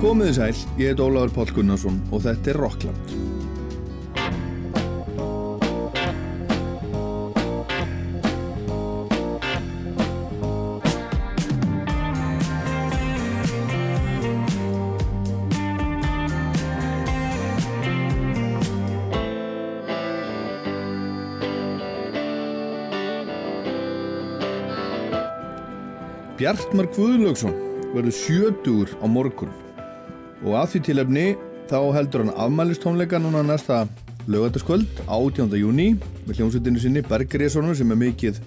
Komiði sæl, ég heit Ólafur Pál Gunnarsson og þetta er Rockland. Bjartmar Guðlaugsson verður sjötur á morgun og að því tilefni þá heldur hann afmælistónleika núna næsta lögataskvöld 18. júni með hljómsveitinu sinni Bergeríssonu sem er mikið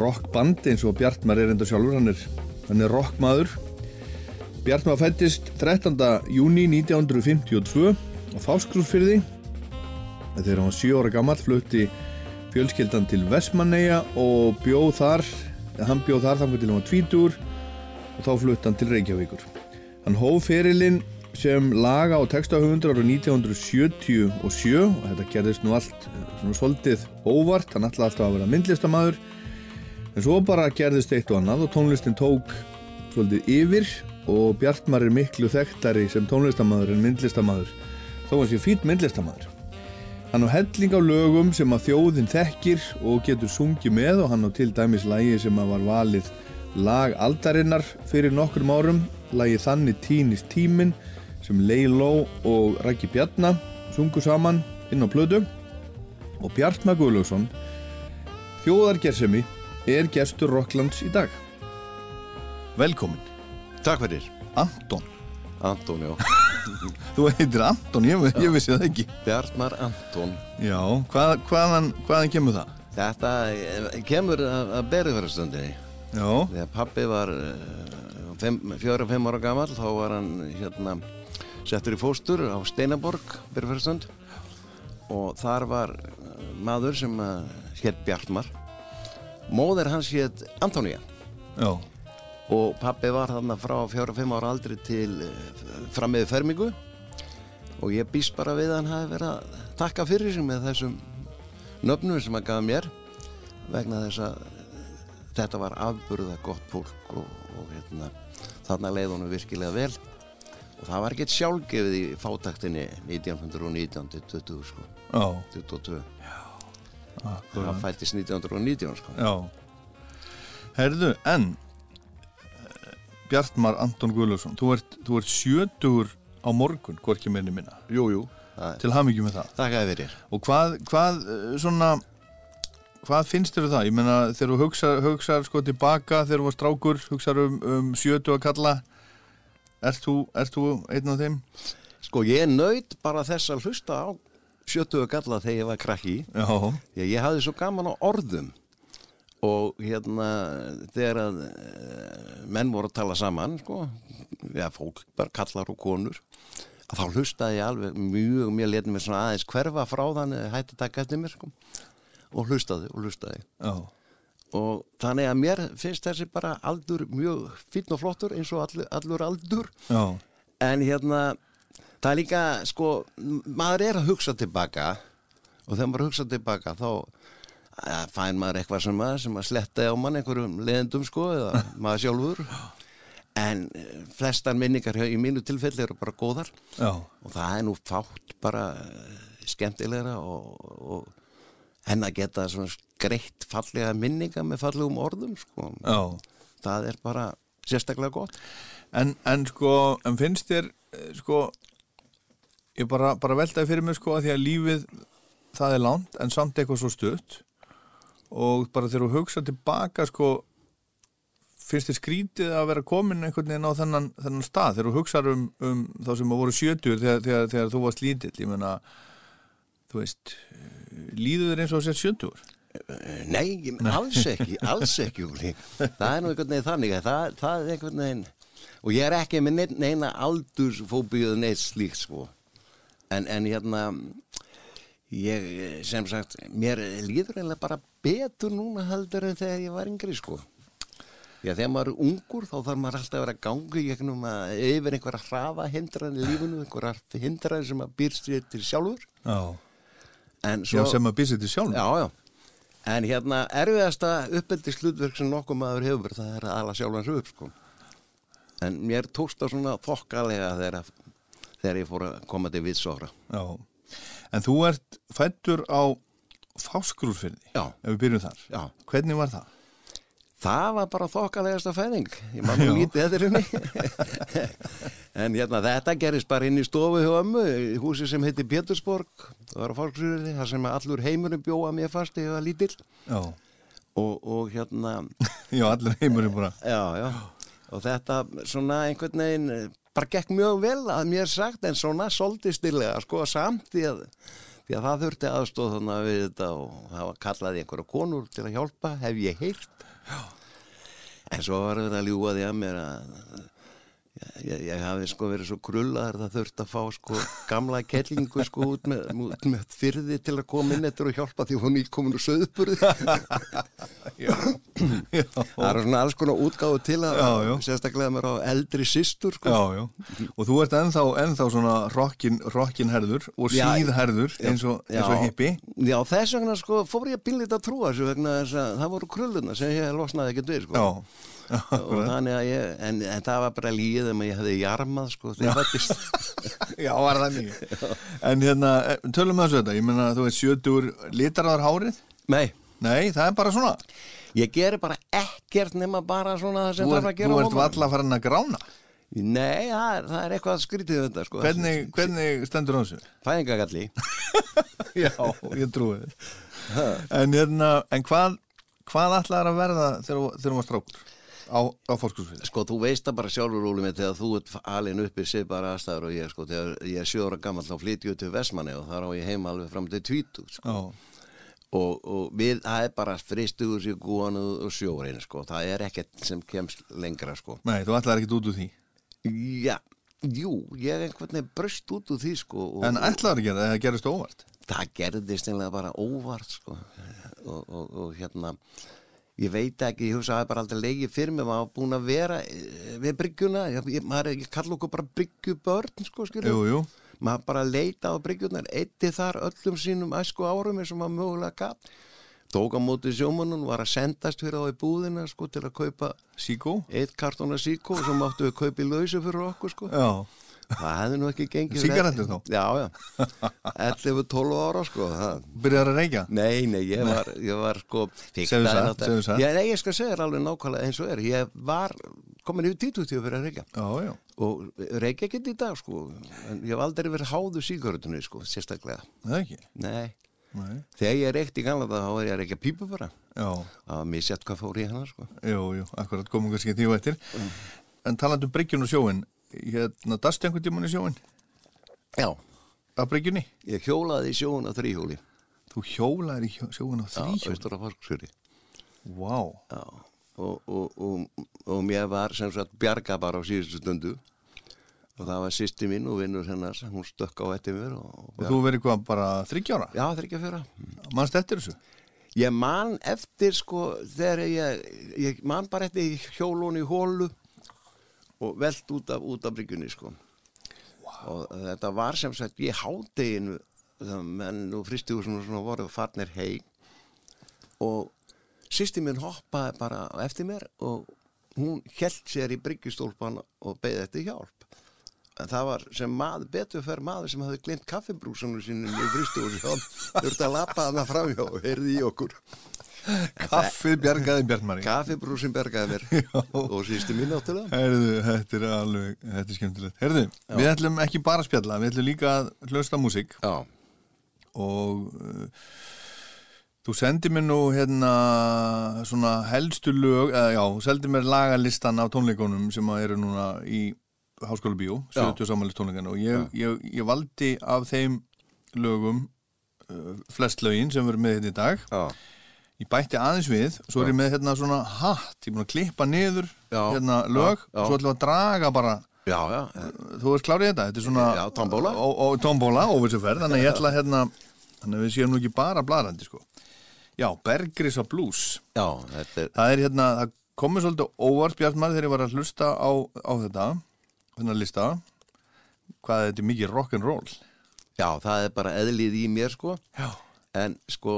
rockband eins og Bjartmar er enda sjálfur, hann er, hann er rockmaður Bjartmar fættist 13. júni 1952 á Fáskrúsfyrði þegar hann var 7 ára gammal flutti fjölskyldan til Vestmanneia og bjóð þar hann bjóð þar þannig til hann var tvítur og þá flutt hann til Reykjavíkur. Hann hóf ferilinn sem laga og textahöfundur árið 1977 og þetta gerðist nú allt eh, svona svolítið óvart, hann ætlaði alltaf að vera myndlistamæður en svo bara gerðist eitt og annað og tónlistin tók svolítið yfir og Bjartmar er miklu þekktari sem tónlistamæður en myndlistamæður þó að sé fít myndlistamæður. Hann á helling á lögum sem að þjóðin þekkir og getur sungið með og hann á til dæmis lægi sem að var valið lag aldarinnar fyrir nokkrum árum, lægi Þannig týnist tímin sem Leiló og Rækki Bjarnar sungu saman inn á plödu og Bjartmar Guðlaugsson þjóðargersemi er gestur Rocklands í dag. Velkomin. Takk fyrir. Anton. Anton, já. Þú heitir Anton, ég, ég vissi það ekki Bjartmar Anton Já, hvað, hvaðan, hvaðan kemur það? Þetta eh, kemur að berðverðarstundinni Já Þegar pappi var fjóra-fimm ára gammal þá var hann hérna settur í fóstur á Steinaborg berðverðarstund og þar var eh, maður sem hétt Bjartmar. Móður hans hétt Antoníja og pappi var þarna frá fjóra-fimm ára aldri til frammiðu fermingu. Og ég býst bara við að hann hafi verið að takka fyrir sig með þessum nöfnum sem hann gaf mér. Vegna þess að þetta var afburða gott fólk og, og hérna, þarna leið honum virkilega vel og það var ekkert sjálfgefið í fátaktinni 1919-20 sko. Já. 22 Já. Það fættist 1919 sko. Herðu, en Bjartmar Anton Guðlússon þú ert, þú ert sjötur á morgun hvorki minni minna. Jú, jú. Til hafmyggjum með það. Takk að þið verir Og hvað, hvað, svona hvað finnst þér um það? Ég menna þegar þú hugsaður hugsa, sko tilbaka þegar þú var strákur hugsaður um, um sjötu að kalla Ert þú, þú einn af þeim? Sko ég nöyð bara þess að hlusta á sjötu að kalla þegar ég var krakki. Ég, ég hafði svo gaman á orðum. Og hérna þegar að menn voru að tala saman sko, já fólk bara kallar og konur að þá hlustaði ég alveg mjög, mjög letið mér svona aðeins hverfa frá þannig að hætti taka eftir mér sko, og hlustaði og hlustaði. Já. Og þannig að mér finnst þessi bara aldur mjög finn og flottur eins og allur, allur aldur já. en hérna það er líka sko maður er að hugsa tilbaka og þegar maður hugsa tilbaka þá að fæn maður eitthvað sem að, sem að sletta á mann einhverjum leðendum sko eða maður sjálfur en flestar minningar í mínu tilfelli eru bara góðar Já. og það er nú fátt bara skemmtilegra og, og henn að geta svona greitt fallega minninga með fallegum orðum sko. Það er bara sérstaklega gott. En, en sko, en finnst þér sko ég bara, bara veltaði fyrir mig sko að því að lífið það er langt en samt eitthvað svo stutt. Og bara þegar þú hugsa tilbaka sko finnst þér skrítið að vera komin einhvern veginn á þennan, þennan stað? Þegar þú hugsaður um, um þá sem að voru sjötur þegar, þegar, þegar þú varst lítill ég menna, þú veist líður þér eins og sér sjötur? Nei, alls ekki alls ekki það er nú einhvern veginn þannig það, það er einhvern veginn og ég er ekki með neina, neina aldursfóbíu neitt slíkt sko. En, en hérna ég sem sagt mér líður eiginlega bara betur núna heldur en þegar ég var yngri sko. Já, þegar maður er ungur þá þarf maður alltaf að vera að yfir einhverja hrafa hindran í lífunu, einhverja hindran sem að býrst til sjálfur. Já, svo, sem að býrst sér til sjálfur. Já, já. En hérna erfiðasta uppeldi slutverk sem nokkuð maður hefur, það er að ala sjálfans upp, sko. en mér tókst það svona þokkalega þegar, þegar ég fór að koma til vitsóra en þú ert fættur á Fáskrúrfyrði, Já. ef við byrjum þar. Já. Hvernig var það? Það var bara þokkalegasta fæðing. Ég maður nú lítið eftir henni. En hérna þetta gerist bara inn í stofu hjá ömmu, í húsi sem heiti Pétursborg, það var á fólksrýrði þar sem allur heimurinn bjóða mér fast var lítill. Og, og hérna já allir heimurinn bara. Já, já, og þetta svona einhvern veginn eh, bara gekk mjög vel að mér sagt en svona svolítið stillega sko samt því að, því að það þurfti aðstóð þannig við þetta og það kallaði einhverja konur til að hjálpa, hef ég heyrt. Já. En svo var þetta að ljúa því að mér að ég, ég hafi sko verið svo krullaður það þurfti að fá sko gamla kellingu sko út með, út með fyrði til að koma inn eftir og hjálpa því hún íkomin úr söðburði. Það eru svona alls konar útgáðu til að Já, já. sérstaklega mér á eldri systur sko. já, já. Og þú ert ennþá, ennþá svona rockin, rockin herður og síðherður eins og, og hippi. Já, þess vegna sko fór ég að bínlita að trúa þessu vegna þess að það voru krulluna sem ég losnaði ekkert við sko. Og þannig að ég, en, en það var bara líð um að ég hefði jarmað sko þegar fættist. já, var það mikið. En hérna, eh, tölum við þessu þetta, ég meina þú veist 70 litaraðar hárið? Nei, Nei, það er bara svona. ég geri bara ekkert nema bara svona það sem þarf ert, að gera þú ert valla farin að grána. Nei, það er, það er eitthvað skrítið þetta sko. Hvernig, hvernig stendur á þessu? Fæðingagalli. Já, ég trúi. En, hérna, en hvað, hvað ætlaðar að verða þegar þú var strákur á, á fórskursfið? Sko, þú veist það bara sjálfur Óli með þegar þú ert alin uppi sér bara aðstæður og ég, sko, þegar ég er sjóra gammal þá flytjum við til Vestmanni og þar á ég heima alveg fram til tvítu, sko. Já, Og, og við, það er bara fristugur sér gúan og, sjórin, sko. Það er ekkert sem kemst lengra, sko. nei, þú ætlaðar ekkert út úr því. Já, jú, ég er einhvern veginn bröst út úr því, sko. Og, En ætlaðar að gera það, gerist óvart. það gerðist einlega bara óvart sko. og, og, og hérna ég veit ekki, ég hugsa að það er bara aldrei leikið fyrir mig, maður var búin að vera eh, við bryggjuna, ég, maður, er- ég kalla okkur bara bryggjubörn sko, jú. maður bara leita á bryggjunar eitti þar öllum sínum æsku árum eins og maður mögulega gaf tók á móti sjómanun, var að sendast fyrir á í búðina sko til að kaupa Síkó? eitt kartona síkó sem áttu við kaupa í lausu fyrir okkur sko. Já, það hefði nú ekki gengið Sígarettur þá? Já, já, 11-12 ára sko það byrjar að reykja? Nei, nei, ég var, ég var sko Segðu satt, segðu. Já, nei, ég skal segja þér alveg nákvæmlega eins og er Ég var komin yfir títutíu fyrir að reykja Já, já. og reykja ekki í dag sko en ég hef aldrei verið háðu sígaretunni sko, sérstaklega Það ekki? Nei, Nei. þegar ég reykti í gamla það þá var ég að reykja pípu bara Já, Það var misjætt hvað fór í hana sko jú, jú, akkurat komum kannski því og eftir. En talandi um bryggjun og sjóin, hérna, dastu einhvern tímann í sjóin? Já, Að bryggjunni? ég hjólaði í sjóun á þrýhjóli Þú hjólaðir í sjóin á Já, þrýhjól? austur á Forsksfjöri Vá, Já, og, og, og, og mér var sem sagt bjarga bara á síðustu stundu og það var sýsti mín og vinnur hennar hún stökk á eftir mér og, og þú verið hvað, bara þryggjára? Já, það er ekki að fjöra Manst eftir þessu? Ég man eftir sko þegar ég, ég man bara eftir hjólun í hólu og velt út af, af bryggjunni sko. Og þetta var sem sagt ég hádeginu menn og svona voru farnir hei og sýsti minn hoppaði bara eftir mér og hún held sér í bryggjustólpan og beði eftir hjálp. En það var sem maður, betur fyrir maður sem hafði glimt kaffibrúsanu sínum í fristihúsinu og þurfti að lappa hana framhjá og heyrði í okkur Kaffið bjargaði Bjarnmari. kaffibrúsin bergaði mér. Og sýsti mín áttulega Herðu, þetta er alveg, þetta er skemmtilegt. Herðu, við ætlum ekki bara að spjalla, við ætlum líka að hlusta músík. Já, og uh, þú sendir mér nú hérna svona helstu lög, eða já, sendir mér lagalistan af tónleikunum sem eru núna í Háskóla Bíó, Já. 70 samanlist tónleikana. Og ég, ég, ég valdi af þeim lögum uh, flest lögin sem verður með þetta í dag. Já, ég bætti aðeins við, svo er ég með hérna svona hatt, ég er búin að klippa niður Já, hérna lög, já, já. svo ætlum við að draga bara já, já, þú ert klárið þetta, þetta er svona Já, tombóla. ó, ó, tombóla, óvissuferð, þannig að ég ætla hérna þannig að við séum nú ekki bara bladrandi sko. Já, Bergrisa Blues. Já, þetta er, það er hérna, það komið svolítið óvart Bjartmar þegar ég var að hlusta á, á þetta þennan lista hvað þetta er mikið rock'n'roll já, það er bara eðlið í mér sko. En sko,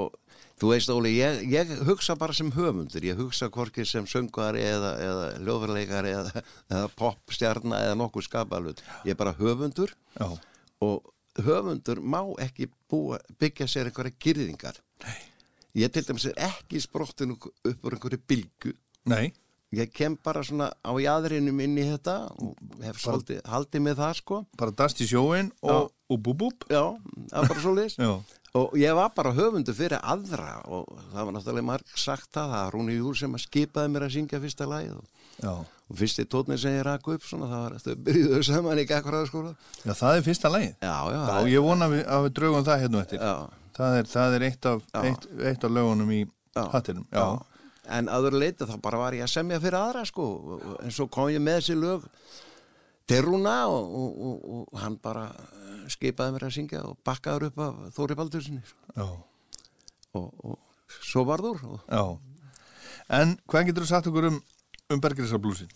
Þú veist Óli, ég, ég hugsa bara sem höfundur, ég hugsa hvorki sem söngari eða, eða ljóðverleikari eða, eða popstjarna eða nokkuð skapalut. Ég er bara höfundur Já. og höfundur má ekki búa, byggja sér einhverja girðingar. Nei. Ég til dæmis er ekki sprottin upp úr einhverju bylgu. Nei. Ég kem bara svona á jæðrinum inn í þetta og hef svolítið haldið með það sko. Bara dast í sjóin og, og bú bú. Já, það var bara svo liðs. Já. Og ég var bara höfundu fyrir aðra og það var náttúrulega marg sagt það, það var Rúni Júl sem að skipaði mér að syngja fyrsta lagið og, Já. og fyrsti tótni sem ég rakku upp svona, það var eftir byrjuðu saman í Gakvarðarskóla. Já, það er fyrsta lagið. Já, já. Já, það er- ég vona að við, að við draugum það hérna eftir. já, Það er, það er eitt, af, Já. eitt, eitt af lögunum í Já. hattinum. Já. En aður leiti þá bara var ég að semja fyrir aðra sko og- en svo kom ég með þessi lög Rúna og, og, og, og hann bara eh, skipaði mér að syngja og bakkaður upp af Þóri Baldursinni Já. og, og svo varður. En hvað getur þú sagt okkur um, um Bergriðsarblúsin?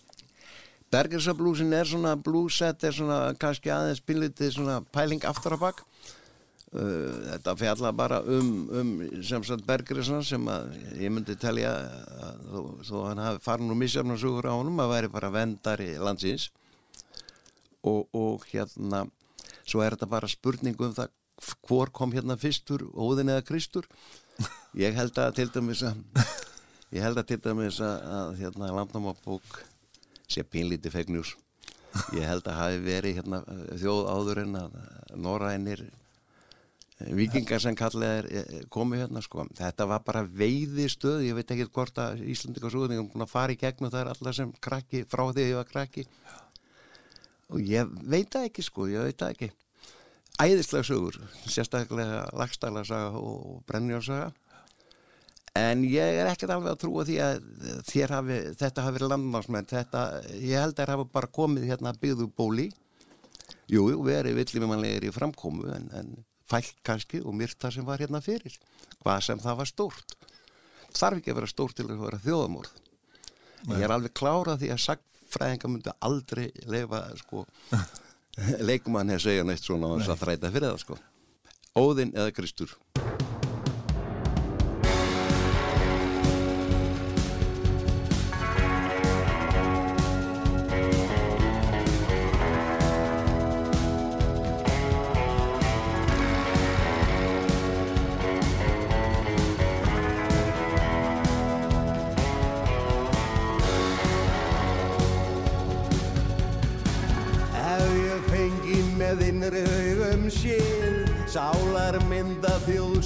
Bergersablúsin er svona blúsett er svona kannski aðeins bílitið svona pæling aftur að bak uh, þetta fjalla bara um, um sem sagt Bergersson sem að ég myndi telja þó, hann hafi farin og misjafnarsugur á honum að væri bara vendari landsins og, og hérna svo er þetta bara spurning um það hvor kom hérna fyrstur, Óðin eða Kristur. Ég held að til dæmis að ég held að til dæmis að, að hérna landnámabók sé pínlítið fake news. Ég held að hafi verið hérna þjóð áður en að norrænir vikingar sem kallið er eh, komið hérna sko. Þetta var bara veiðistöð. Ég veit ekki hvort að Íslandika súðningum fara í gegnum það er alla sem krakki frá því að ég var krakki og ég veit það ekki sko ég veit það ekki. Æðislega sögur sérstaklega lagstæla saga og brennjársaga En ég er ekkert alveg að trúa því að hafi, þetta hafi verið landnámsmenn, þetta, ég held að það hafi bara komið hérna byggðu bóli, jú, jú, verið villimannlegir í framkomu, en, en fælt kannski og myrta sem var hérna fyrir, hvað sem það var stórt. Þarf ekki að vera stórt til að vera þjóðamórð. Ég er alveg klárað því að sagfræðinga myndi aldrei leifa, sko, leikumann hefur segja neitt svona þess að þræta fyrir það, sko. Óðinn eða Kristur.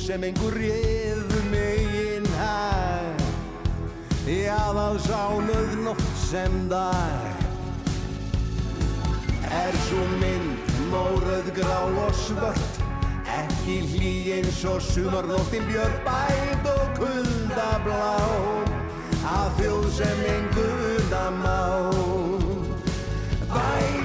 Sem einhver réð megin hær. Já það sánuð nótt sem dag Er svo mynd móröð grá og svört? Ekki hlý eins og sumarnóttin björn bæt og kulda blá Að þjóð sem enguna má Bæt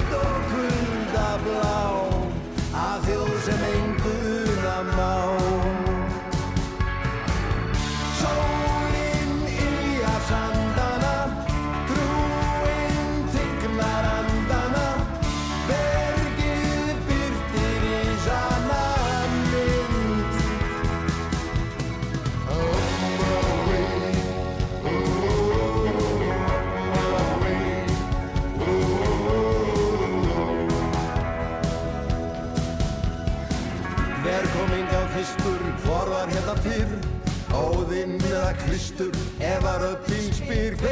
Kristur, ef að röddinn spyr Hver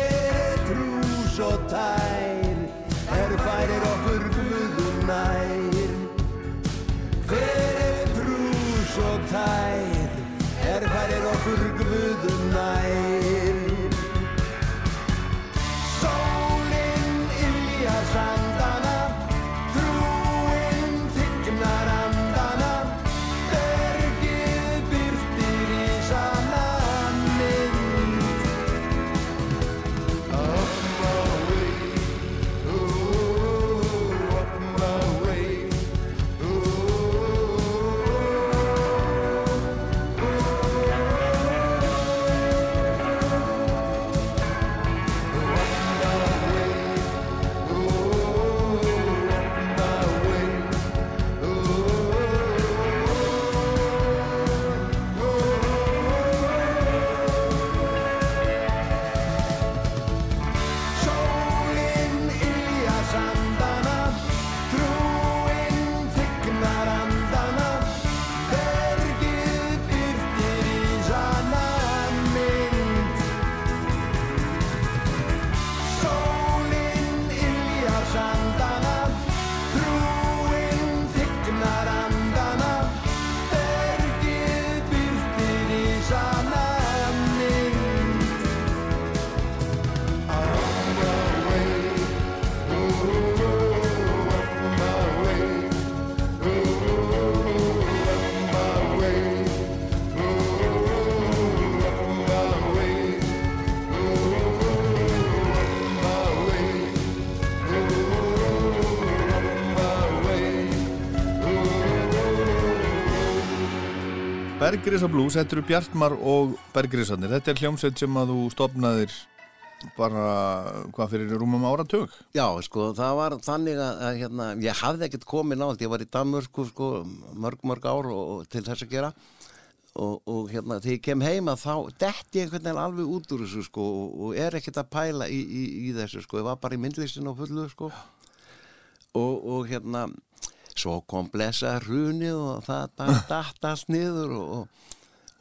Bergrisa Blues, þetta eru Bjartmar og Bergrisarnir. Þetta er hljómsveit sem að þú stopnaðir bara, hvað fyrir rúmum áratug? Já, sko, það var þannig að, að hérna, ég hafði ekkert komið nátt, ég var í Danmörku sko, mörg, mörg ár og, og til þess að gera og, og hérna, þegar ég kem heima þá detti ég einhvern veginn alveg út úr þessu sko og er ekkert að pæla í, í, í þessu sko, ég var bara í myndlistinu og fullu sko og, og hérna, svo kom blessa hrunið og það bara datt allt niður og,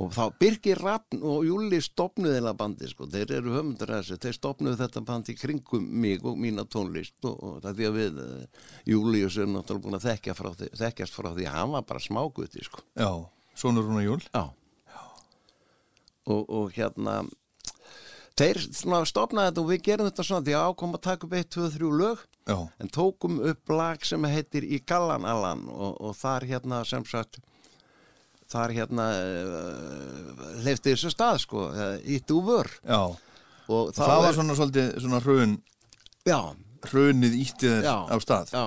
og þá Birgir Rappn og Júli stopnuði þeirra bandi sko, þeir eru höfundur að þessu, þeir stopnuði þetta bandi kringum mig og mína tónlist og, og það er því að við uh, Július erum náttúrulega búin að þekkja frá því, þekkjast frá því að hann var bara smáguti sko. Já, Sónur Rúna Júl. Já. Og, og hérna, þeir stopnaði þetta og við gerum þetta svona því að ákom að taka upp 1, 2, 3 lög Já. en tókum upp lag sem heitir Í Gallan Allan og, og þar hérna sem sagt þar hérna uh, leifti þessu stað sko ítt úr Já, og og það var svona svolítið svona hrun, já, hrunið ítti þér Já. á stað. já,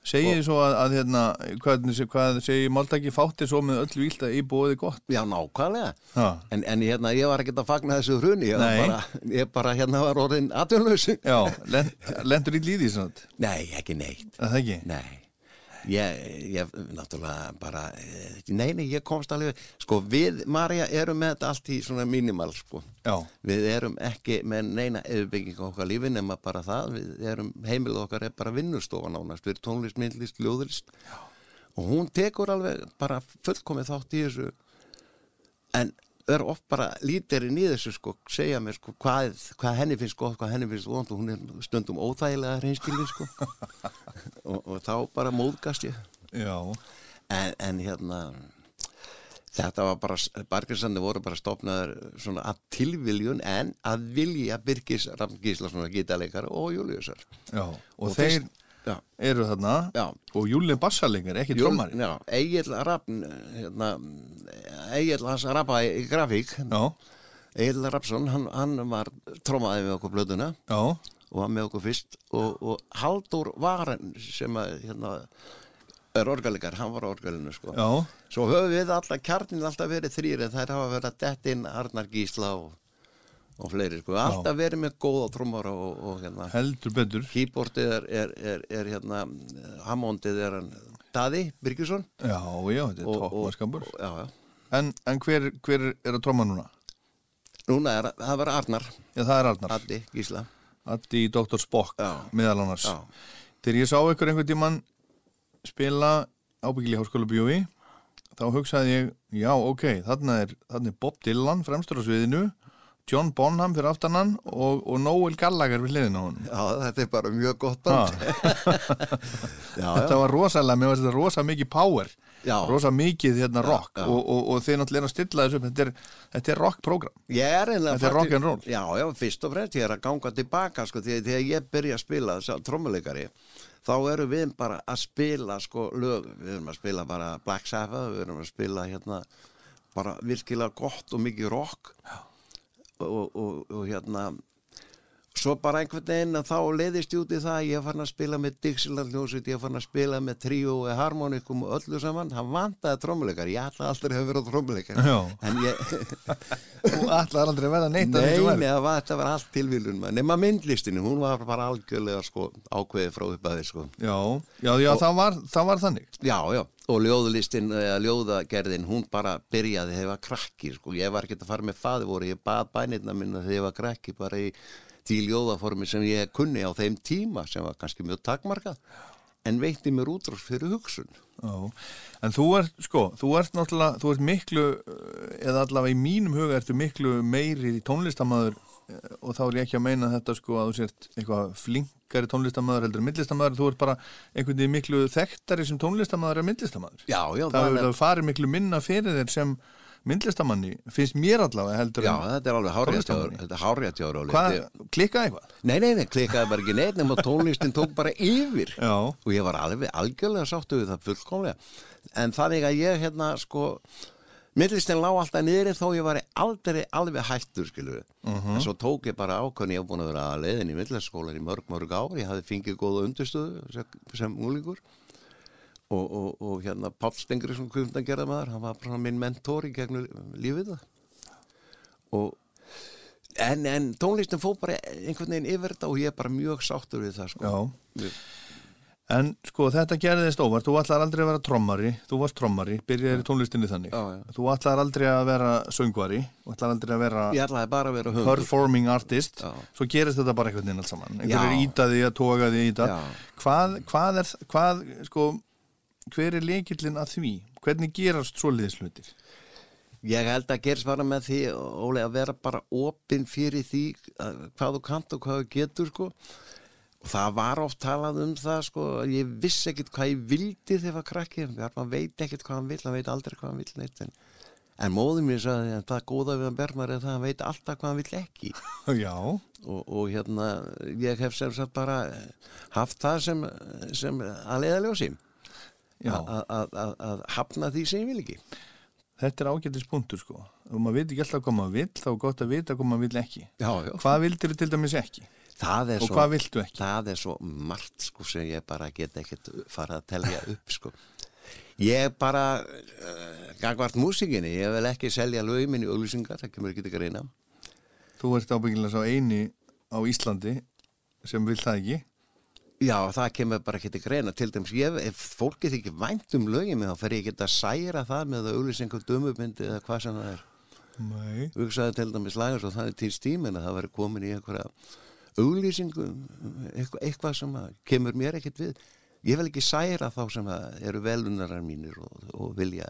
Segið þið svo að, að hérna, hvað, hvað segir Máltaki fátti svo með öll vílda í bóði gott? já, nákvæmlega. En, en hérna ég var ekkert að fagna þessu hruni ég, bara, ég bara hérna var orðin atvinnlaus Já, lend, lendur í líði svona, nei, ekki neitt. Það ekki? nei Ég, ég, náttúrulega bara eh, nei, nei, ég komst alveg sko, við, Marja, erum með þetta allt í svona minimal, sko. Já, Við erum ekki með neina yfirbygging á okkar lífi nema bara það, við erum heimilið okkar er bara vinnustofa nánast, við erum tónlist, myndlist, ljóðlist. Já. og hún tekur alveg bara fullkomið þátt í þessu. En er oft bara lítirinn í þessu sko, segja mér sko hvað, hvað henni finnst gott, hvað henni finnst vond og hún er stundum óþægilega reynskilin sko. Og, og þá bara móðgast ég. Já, en, en hérna þetta var bara, Bargersandi voru bara stopnaður svona að tilviljun en að vilja Birgis Ramn Gíslason gítarleikar og Júliusar já Og, Og þeir já, eru þarna. Já, og Júli Bassalengar, ekki trómari já, Egil Rappn hérna, Egil hans Rappa í grafík. Egil Rappsson, hann, hann var trómaði við okkur blöðuna. Og var með okkur fyrst. Og, og Haldur Varen sem að hérna, er orgalikar, hann var orgalinu sko. Svo höfum við alltaf, kjarnin alltaf verið þrýr en þær hafa verið að dett inn Arnar Gísla og, og fleiri sko. Alltaf verið með góða trommara og, og hérna, heldur betur keyboardið er, er, er, er hérna, Hammondið er hann Daði Birgisson. Já, já, þetta er já. En, en hver, hver er að tróma núna? Núna er það var Arnar, Já, það er Arnar Addi Gísla. Addi Dr. Spock, meðal annars Þegar ég sá ykkur einhvern tímann spila ábyggilega í háskóla bjói þá hugsaði ég, já ok þarna er, þarna er Bob Dylan fremstur á sviðinu John Bonham fyrir aftanan og, og Noel Gallagher við hliðina á hann já, þetta er bara mjög gott band. já, Þetta var rosalega, mér var þetta rosa mikið power. Já. rosa mikið hérna rock. já. Og, og, og þeir náttúrulega eru stilla þessu upp. Þetta er, þetta er er einlega Þetta er rock and roll. Já, já, fyrst og fremst ég er að ganga tilbaka sko, að þegar ég byrja að spila trommuleikari, þá erum við bara að spila sko lög, við erum að spila bara Black Sabbath, við erum að spila hérna bara virkilega gott og mikið rock og, og, og hérna svo bara einhvern veginn að þá leiðist ég út í það að ég farin að spila með Dixieland hljómsveit, ég farin að spila með tríó og harmonikum og öllu saman, hann vantaði trommuleikar, ég ætla aldrei að vera trommuleikar Já. en ég Þú ætlar aldrei að verða neitt af Nei, þessu nei, það var, þetta var allt tilvílun nema myndlistinu, hún var bara algjörlega sko, ákveðið frá uppaði sko. Já, já, já það, var, það var þannig. Já, já, og ljóðlistin eða ljóðagerðin, hún bara byrjaði þegar ég var krakki, sko, ég var ekki að fara með faði voru, ég bað bænirna minna þegar ég var krakki bara í því ljóðaformi sem ég kunni á þeim tíma sem var kannski mjög takmarkað en veitti mér útrás fyrir hugsun Já, en þú ert, sko, þú ert náttúrulega, þú ert miklu, eh, eða allavega í mínum huga ertu miklu meiri tónlistamæður eh, og þá er ég ekki að meina þetta sko að þú sért eitthvað flinkari tónlistamæður heldur en myndlistamæður, þú ert bara einhvern veginn miklu þekktari sem tónlistamæður en myndlistamæður. Já, já, Það er- hefur farið miklu minna fyrir þér sem myndlistamanni, finnst mér allavega heldur Já, þetta er alveg hvað, klikkaði eitthvað? Nei, nei, nei, klikkaði bara ekki neitt nema tónlistin tók bara yfir. Já, og ég var alveg algjörlega sáttu við það fullkomlega. En þannig að ég hérna sko millistin lá alltaf niðri þó ég var aldrei alveg hættur skilur Mhm. en svo tók ég bara ákvæmni ég hef búin að vera að leiðin í milliskólar í mörg mörg ár ég hafði fengið góða undirstöðu sem, sem úlingur og, og, og hérna Páll Stengri sem kvöldan gerða maður, hann var bara minn mentor í gegnum lífið það og en, en tónlistin fóð bara einhvern veginn yfir þetta og ég er bara mjög sáttur við það sko. Já. En sko þetta gerðist óvart, þú ætlar aldrei að vera trommari, þú varst trommari, byrjaði tónlistinni þannig. Já, já. Þú ætlar aldrei að vera söngvari, þú ætlar aldrei að vera ég ætlaði bara að vera performing artist, Já. svo gerist þetta bara einhvern veginn allt saman. Einhver Já. er ítaði að toga því í þetta. Já. Hvað, hvað er, hvað, sko, hver er leikillin að því? Hvernig gerast svoleiðis hlutir? Ég held að gerist bara með því, Óli, að vera bara opinn fyrir því að, hvað þú kant og hvað þú getur, sko. Og það var oft talað um það, sko, að ég vissi ekkit hvað ég vildi þegar ég var krakki. Maður veit ekkit hvað hann vil, hann veit aldrei hvað hann vil neitt. En, en móðum mér sagði að það góða við hann Bergmar er það að hann veit alltaf hvað hann vil ekki. Já, Og, og hérna, ég hef sem sagt bara haft það sem, sem að leiða ljósi. Að- hafna því sem ég vil ekki. Þetta er ágættis punktur, sko. Ef maður veit ekki alltaf hvað maður vill, þá er gott að vita hvað maður vill ekki. Já, já. Hvað vildir til dæmis ekki? Og svo... hvað viltu ekki? það er svo margt sko sem ég bara get ekkert fara að telja upp sko ég bara uh, gangvart músikinni, ég vil ekki selja lögminn í auglýsingar, það kemur ekki til að reyna Þú ert ábyggilega sá eini á Íslandi sem vil það ekki. Já, það kemur bara ekki til að reyna til dæmis, ég, ef fólkið ekki vænt um lögin þá fer ég ekki að særa það með auglýsingar dömubindi eða hvað sem það er. Nei. hugsaði til dæmis lagar svo þannig til stímin að það veri komin í einhverja auglýsingu eitthvað, eitthvað sem að kemur mér ekkert við. Ég vil ekki særa þá sem að eru velunarar mínir og, og vilja,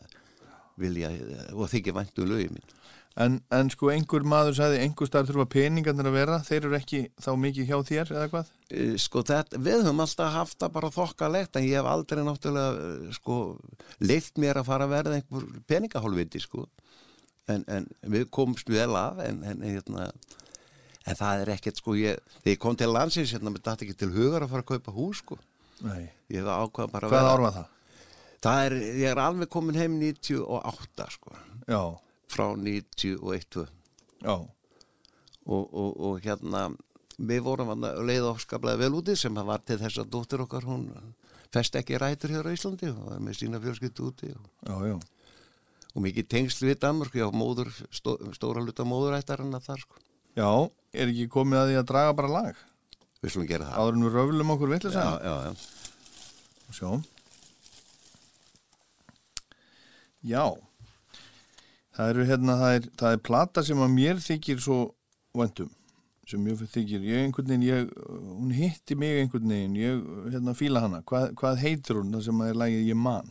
vilja og þykja væntu lögi mín En, en sko einhver maður sagði einhver starf þurfa peningarnir að vera, þeir eru ekki þá mikið hjá þér eða hvað? Eh, sko þetta, við höfum alltaf haft það bara þokkalegt en ég hef aldrei náttúrulega eh, sko leift mér að fara að verða einhver peningahólviti sko en, en við komst vel af en, en, hérna, en það er ekkert sko ég, þegar ég kom til landsins hérna, mér dætti ekki til hugar að fara að kaupa hús sko Nei. ég hef ákvað bara að Hvað vera ár var það? það er, ég er alveg komin heim 98 sko Já, frá 91 já, og, og, og hérna við vorum að leiða ofskaplega vel úti sem var til þess að dóttir okkar hún fest ekki rætur hér á Íslandi og var með sína fjölskyldu úti og, já, já. og mikið tengsl við Danmörk já, móður, stó, stóra hluta móðurættarinn að þar sko. Já, er ekki komið að því að draga bara lag? við slum gera það Áður en við röflum okkur vitlega já, saman? já, já. Sjá. Já. Það eru hérna, það er, það er plata sem að mér þykir svo vandum. Sem mér þykir, ég einhvern veginn, ég, hún hitti mig einhvern veginn, ég hérna fíla hana. Hvað, hvað heitir hún það sem að er lagið ég man?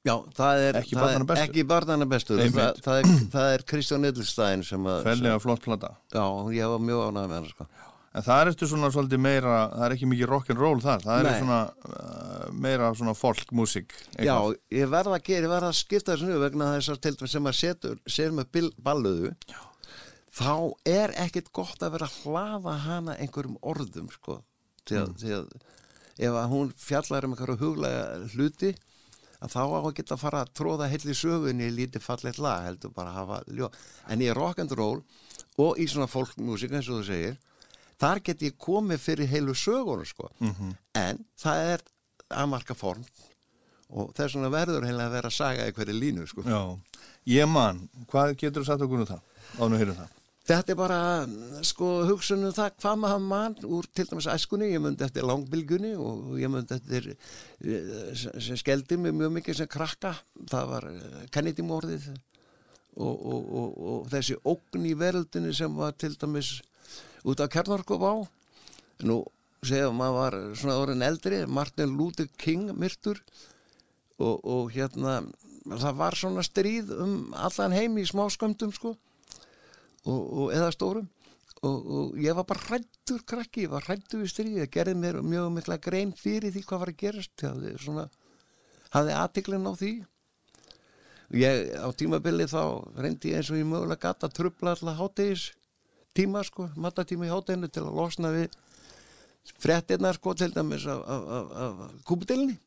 já, það er Ekki er- bestur. ekki barnana Einmitt. það, það, er, það er Kristján Edelstein sem að Fellega flott plata. já, ég var mjög ánægð með hann sko. En það er eftir svona svolítið meira, það er ekki mikið rock'n'roll þar, það er svona uh, meira svona folkmusik. Já, ég verða að gera, ég verða að skipta þessu nú vegna þess að til dæmis sem að setur, sér með balluðu Já. þá er ekkit gott að vera að hlaða hana einhverjum orðum sko, því að, því að ef að hún fjallar um einhverju huglega hluti að þá á að geta að fara að tróða heil í sögunni í lítið fallegt lag heldur bara að hafa ljó en í rock'n'roll og í svona folkmusik eins og þú segir þar get ég komið fyrir heilu sögunum sko en það er aðmarka form og þess vegna verður heila að vera að saga í hverju línu sko. Já, ég man, hvað getur þú satt okkur um það? Ánum að heyra það. Þetta er bara sko hugsunum það hvað maður mann úr til dæmis æskunni, ég myndi eftir langbylgunni og ég myndi eftir eh, sem skeldi mig mjög mikið sem krakka, það var eh, Kennedy-morðið og, og, og, og þessi ógn í veröldinni sem var til dæmis út af kjarnarkof á nú segja maður var svona orðin eldri Martin Luther King myrtur. Og, og hérna það var svona stríð um allan heim í smáskömmtum sko. Og, og eða stórum. Og, og ég var bara hrættur krakki, ég var hrættur við stríði það gerði mér mjög mikla grein fyrir því hvað var að gerast. Hafði svona hafði aðtiklinn á því. Ég á tímabili þá reyndi ég eins og ég mögulega gata trubla alltaf hátegis tíma sko, mattatíma í háteginu til að losna við fréttirnar sko til dæmis af, af, af, af kúpudelinni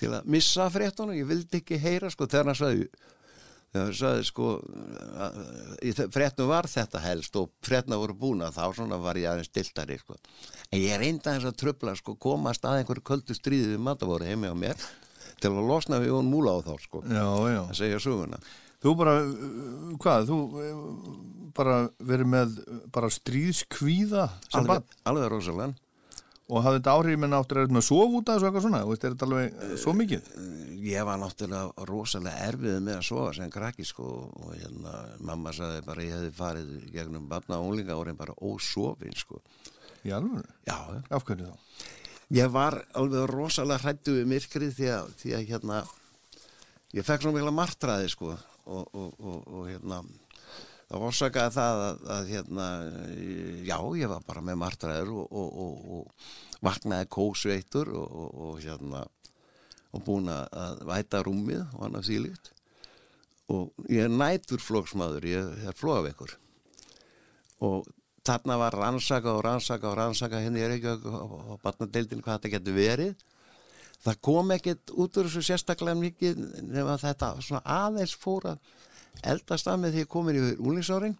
til að missa fréttunum, ég vildi ekki heyra sko þegar hann sagði Það sagði sko, í fréttum var þetta helst og frétna voru búna þá svona var ég aðeins stiltari sko. En ég reynda þess að tröfla sko, komast að einhverju köldu stríði við matavoru heimi á mér til að losna við Jón Múla á þá sko. Já, já. Að segja söguna. Þú bara, hvað, þú bara verið með bara stríðskvíða sem Alveg, bann alveg rosalega. og hafði þetta áhrif með náttúrulega með sof út af þessu eitthvað svona, veist, er þetta alveg uh, svo mikið? Ég var náttúrulega rosalega erfið með að sofa sem krakki sko og hérna mamma sagði bara ég hefði farið gegnum barna og unglinga árin bara ósofin sko. Í alveg? Já, Af hverju þá? ég var alveg rosalega hrættu við myrkrið því að, því að hérna ég fekk svona mikla martraði sko og, og, og, og hérna það orsakaði það að, að hérna já ég var bara með martraður og, vaknaði kósveitur og hérna og búin að væta rúmið og annað sílíkt og ég er nætur flóksmaður, ég er flóaveikur og þarna var rannsaka og rannsaka og rannsaka henni er ekki á barnadeildin hvað þetta getur verið það kom ekkert út úr þessu sérstaklega mikið nefn að þetta svona aðeins fór að eldast að með því að komin í úlingsáring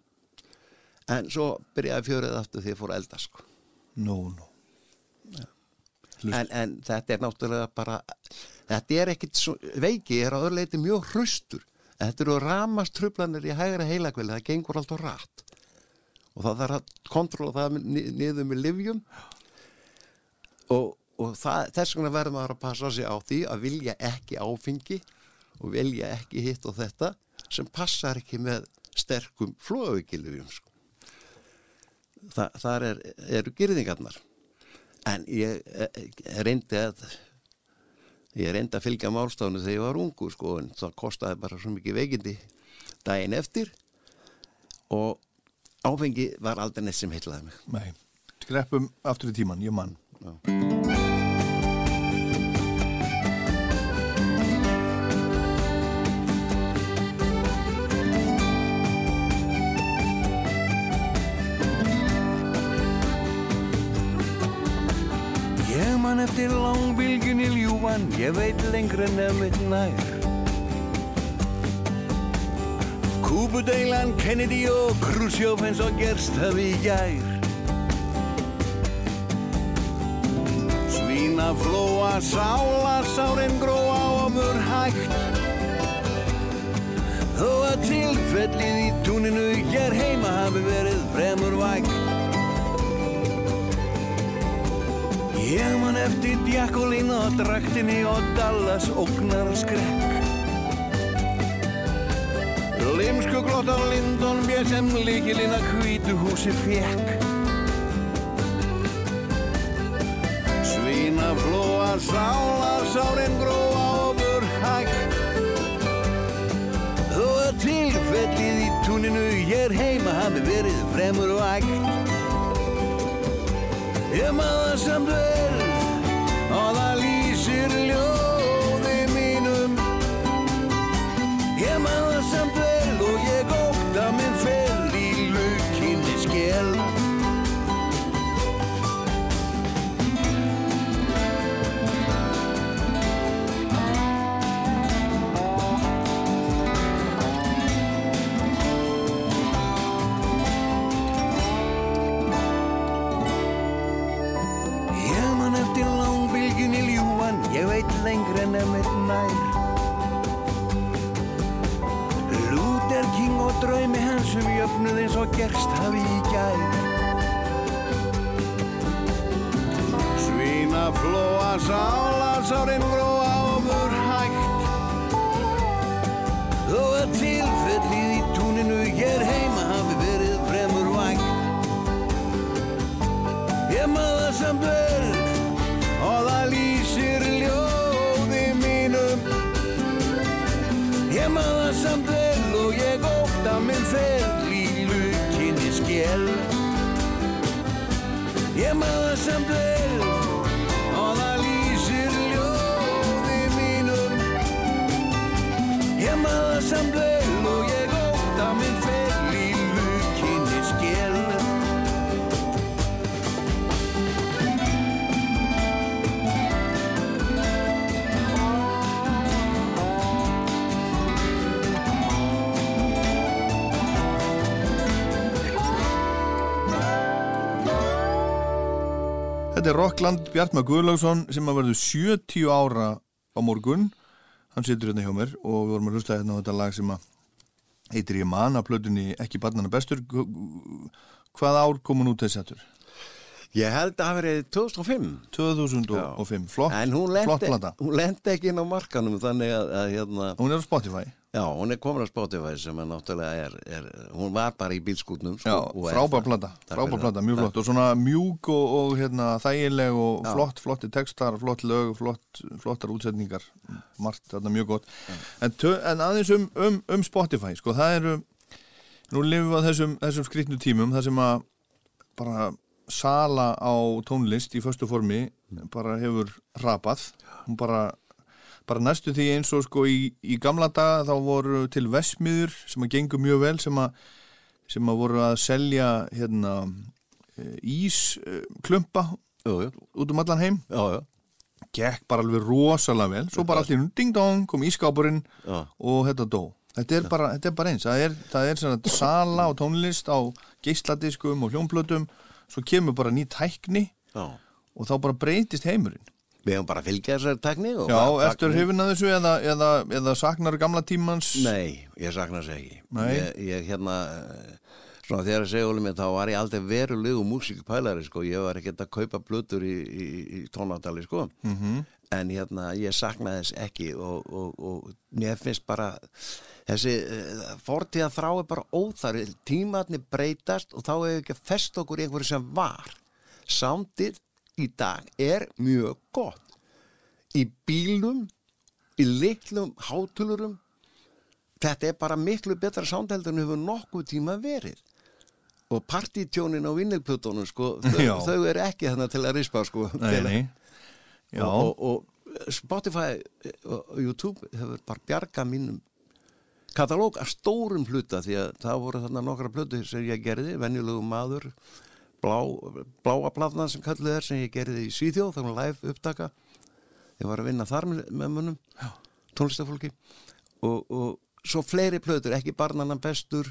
en svo byrjaði fjörið aftur því að fór að eldast sko. Nú, nú. En, en þetta er náttúrulega bara þetta er ekkit svo, veiki er á öðruleiti mjög hraustur. Þetta eru ramast trublanir í hægra heilakveli það gengur alltaf rætt og það þarf að kontróla það niður með livjum og, og það, þess vegna verður maður að passa sig á því að vilja ekki áfengi og vilja ekki hitt og þetta sem passar ekki með sterkum flóaukilufjum sko. Þa, þar er, eru gyrðingarnar en ég, ég reyndi að ég reyndi að fylgja málstánu þegar ég var ungu sko en það kostiði bara svo mikið veikindi daginn eftir og áfengi var aldrei neitt sem heitlaði mig Nei, skreppum aftur í tíman, ég mann Já. Ég man eftir langbylgjunni ljúan, ég veit lengra nefnitt nær. Kúbudeilan, Kennedy og Khrushchev eins og gerst hafi gær. Svína flóa, sála, sárin gróa og mör hægt. Þó að tilfellið í túninu hér heima hafi verið fremur vægt. Ég man eftir djakkolín og draktinni og Dallas ógnar skrekk. Limsku glóttar Lindon bér sem líkilinn að hvítu húsi fekk. Svína flóa, sálar, sárin gróa og bur hægt. Þó að tilfellið í túninu hér heima hafi verið fremur vægt. Ég maður samt vel og það lýsir ljóði um jöfnuð eins og gerst hafi í gær. Svína flóa, sála, sárin gróa mör hægt. Þó að tilfellið í túninu hér heima hafi verið fremur vægt. Ég maður samt vel Ég Þetta er Rockland Bjartmar Guðlaugsson sem að verður 70 ára á morgun. Hann situr hérna hjá mér og við vorum að hlusta hérna á þetta lag sem að heitir Ég man að plötunni ekki barnana bestur. Hvað ár kom hún út þessi aftur? Ég held að það verið 2005 2005. Flott, flott plata. hún lendi ekki inn á markanum þannig að, að hérna, Hún er á Spotify. Já, hún er komin á Spotify sem er náttúrulega er, er hún var bara í bílskútnum sko, Já, og er frábær það. plata, Takk frábær fyrir plata, það. mjög flott og svona mjúk og, og hérna, þægileg og Já. flott, flotti textar, flott lög, flott, flottar útsetningar, margt, þetta mjög gott. En, tö, en aðeins um, um, um Spotify, sko, það eru, nú lifum við á þessum, þessum skrýtnu tímum, það sem að bara sala á tónlist í föstu formi bara hefur rapað, hún bara bara næstu því eins og sko í, í gamla daga þá voru til vesmiður sem að gengur mjög vel sem að, sem að voru að selja hérna ísklumpa Jú, jú, út um allan heim. Já, já, gekk bara alveg rosalega vel. Svo bara allir ding dong kom ískápurinn og þetta dó. Þetta er bara, þetta er bara eins. Það er, það er svona sala og tónlist á geisladiskum og hljónplötum svo kemur bara ný tækni já. og þá bara breytist heimurinn Við hefum bara að fylgja þessari tekni Já, eftir hrifin að þessu eða, eða, eða saknar gamla tímans? Nei, ég sakna þess ekki. Ég, ég hérna eh, svona þegar að segja Óli minn þá var ég aldrei verulegu músikpælari sko, ég var ekkert að kaupa blötur í, í, í tónatali sko. Mhm. en hérna ég sakna þess ekki og, og, og mér finnst bara þessi uh, fortíða þrá er bara óþarri tímatni breytast og þá hefur ekki að festa okkur einhverju sem var. Sándið í dag er mjög gott. Í bílum í litlum hátulurum þetta er bara miklu betra sándheldur en hefur nokkuð tíma verið. Og partítjónin á vinnilputunum sko, þau, þau eru ekki þannig til að rispa sko, Nei, nei. Já, og, og, og Spotify og YouTube hefur bara bjarga mínum katalóg að stórum hluta því að það voru þarna nokkra plötu sem ég gerði, venjulegu maður blá, bláa plafna sem kalluð er sem ég gerði í Svíþjóð þannig live upptaka. Ég var að vinna þar með, munum tónlistafólki og, og svo fleiri plötur, ekki barnanan bestur.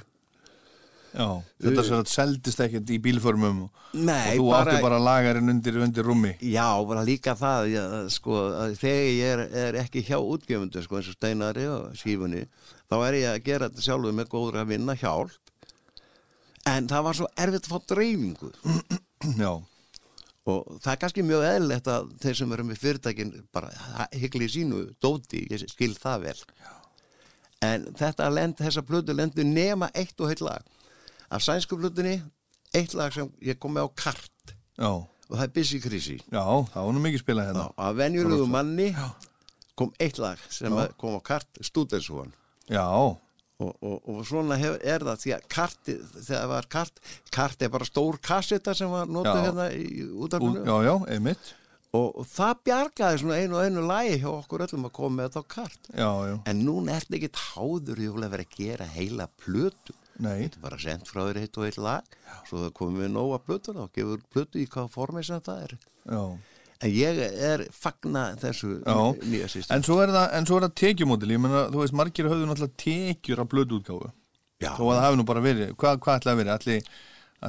Já. Þetta sem að seldist ekkert í bílformum og, Nei, og þú bara- áttu bara lagarinn undir, undir rúmi. Já, bara líka það já, sko, að þegar ég er, er ekki hjá útgefundu sko, eins og steinari og sífunni þá er ég að gera þetta sjálfur með góður að vinna hjálp en það var svo erfitt að fá dreifingu. Já, og það er kannski mjög eðlilegt að þeir sem eru með fyrirtækin bara hyggli í sínu dóti, ég skil það vel. En þetta lend, þessa plötu lendu nema eitt og heitt lag. Af sænsku plötunni eitt lag sem ég kom með á kart. Já, og það er Busy Crazy já, það var nú mikið spilað hérna. Já, af venjulegu manni kom eitt lag sem að kom á kart Stúdensson Já, og, og, og svona hef, er það því að karti, þegar það var kart kart er bara stór kasseta sem var notuð Já. hérna í ú, útarpinu já, já, einmitt. Og, og það bjargaði svona einu og einu lagi hjá okkur öllum að koma með þetta á kart. Já, já, en núna er þetta ekkit háður ég vil að vera að gera heila plötu. Nei. Þetta er bara sendt frá þér eitt og eitt lag. Svo það komum við nóga plötu þá gefur plötu í hvað formi sem það er. Já, en ég er fagna þessu já. nýja system En svo er það, en er það tekjumódil Ég menna, þú veist, margir höfðu náttúrulega tekjur af blöduútgáfu Já. Þó að það hafi nú bara verið Hvað, hvað ætlaði að verið? Ætli,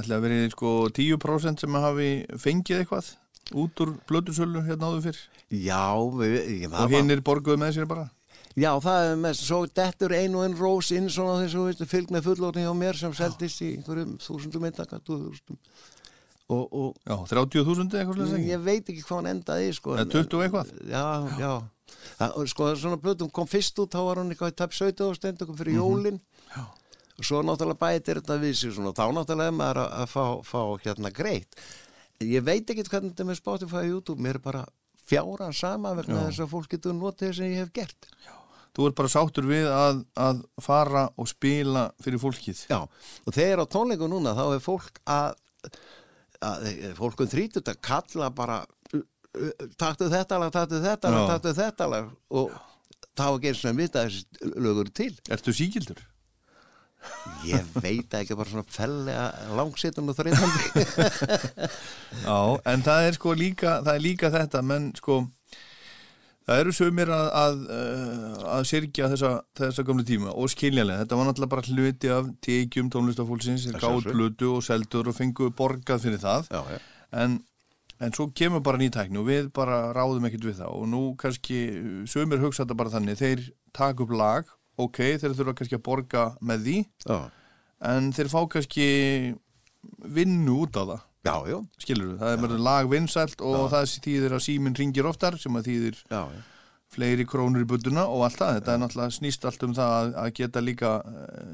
ætli að verið sko 10% sem hafi fengið eitthvað út úr blödusölu hérna áður fyrr Já, við, ég, og hinn er borguð með sér bara Já, það er mest, svo dettur ein og ein rós inn svona þess að þú fylg með fullorðni hjá mér sem seldist í þúsundum eintaka, túðúsundum og, og Já, 30.000 eitthvað ekki ég veit ekki hvað hann endaði sko. Eða 20 og eitthvað? Já, já. Það, og sko, svona blöðum kom fyrst út, þá var hann eitthvað í tæp 17 og stendur fyrir jólin já. og svo náttúrulega bætir þetta við sig svona, þá náttúrulega er maður að, að fá, fá hérna greitt. Ég veit ekki hvernig þetta er með Spotify og YouTube, mér er bara fjáran sama vegna þess að fólk getur notið að ég hef gert. Þú ert bara sáttur við að, að fara og spila fyrir fólkið Já, og þegar á tónleikum núna þá er fólk að, að fólkum þrítut að kalla bara taktu þetta lag, taktu þetta lag, taktu þetta lag og þá er og að vita að þessi lögur til. Ertu síkildur? Ég veit ekki bara svona fellega langsetun og þreytandi. Já, en það er sko líka, það er líka þetta, menn sko, það eru sögumir að, að, uh, að sirkja þessa, þessa gamlu tíma og skiljanlega, þetta var náttúrulega bara hluti af tekjum tónlistafólksins, sjálfsögðu. blödu og seldur og fengu borgað fyrir það, Já, já. en, en svo kemur bara nýtækni og við bara ráðum ekkert við það. Og nú kannski sömur hugsa þetta bara þannig. Þeir taka upp lag, ok, þeir þurfa kannski að borga með því Já, en þeir fá kannski vinnu út á það já, já, skilur það er verið lag vinsælt og það þýðir að síminn ringir oftar sem að þýðir já, já. fleiri krónur í budduna og allt það, þetta er náttúrulega snýst allt um það að, að geta líka uh,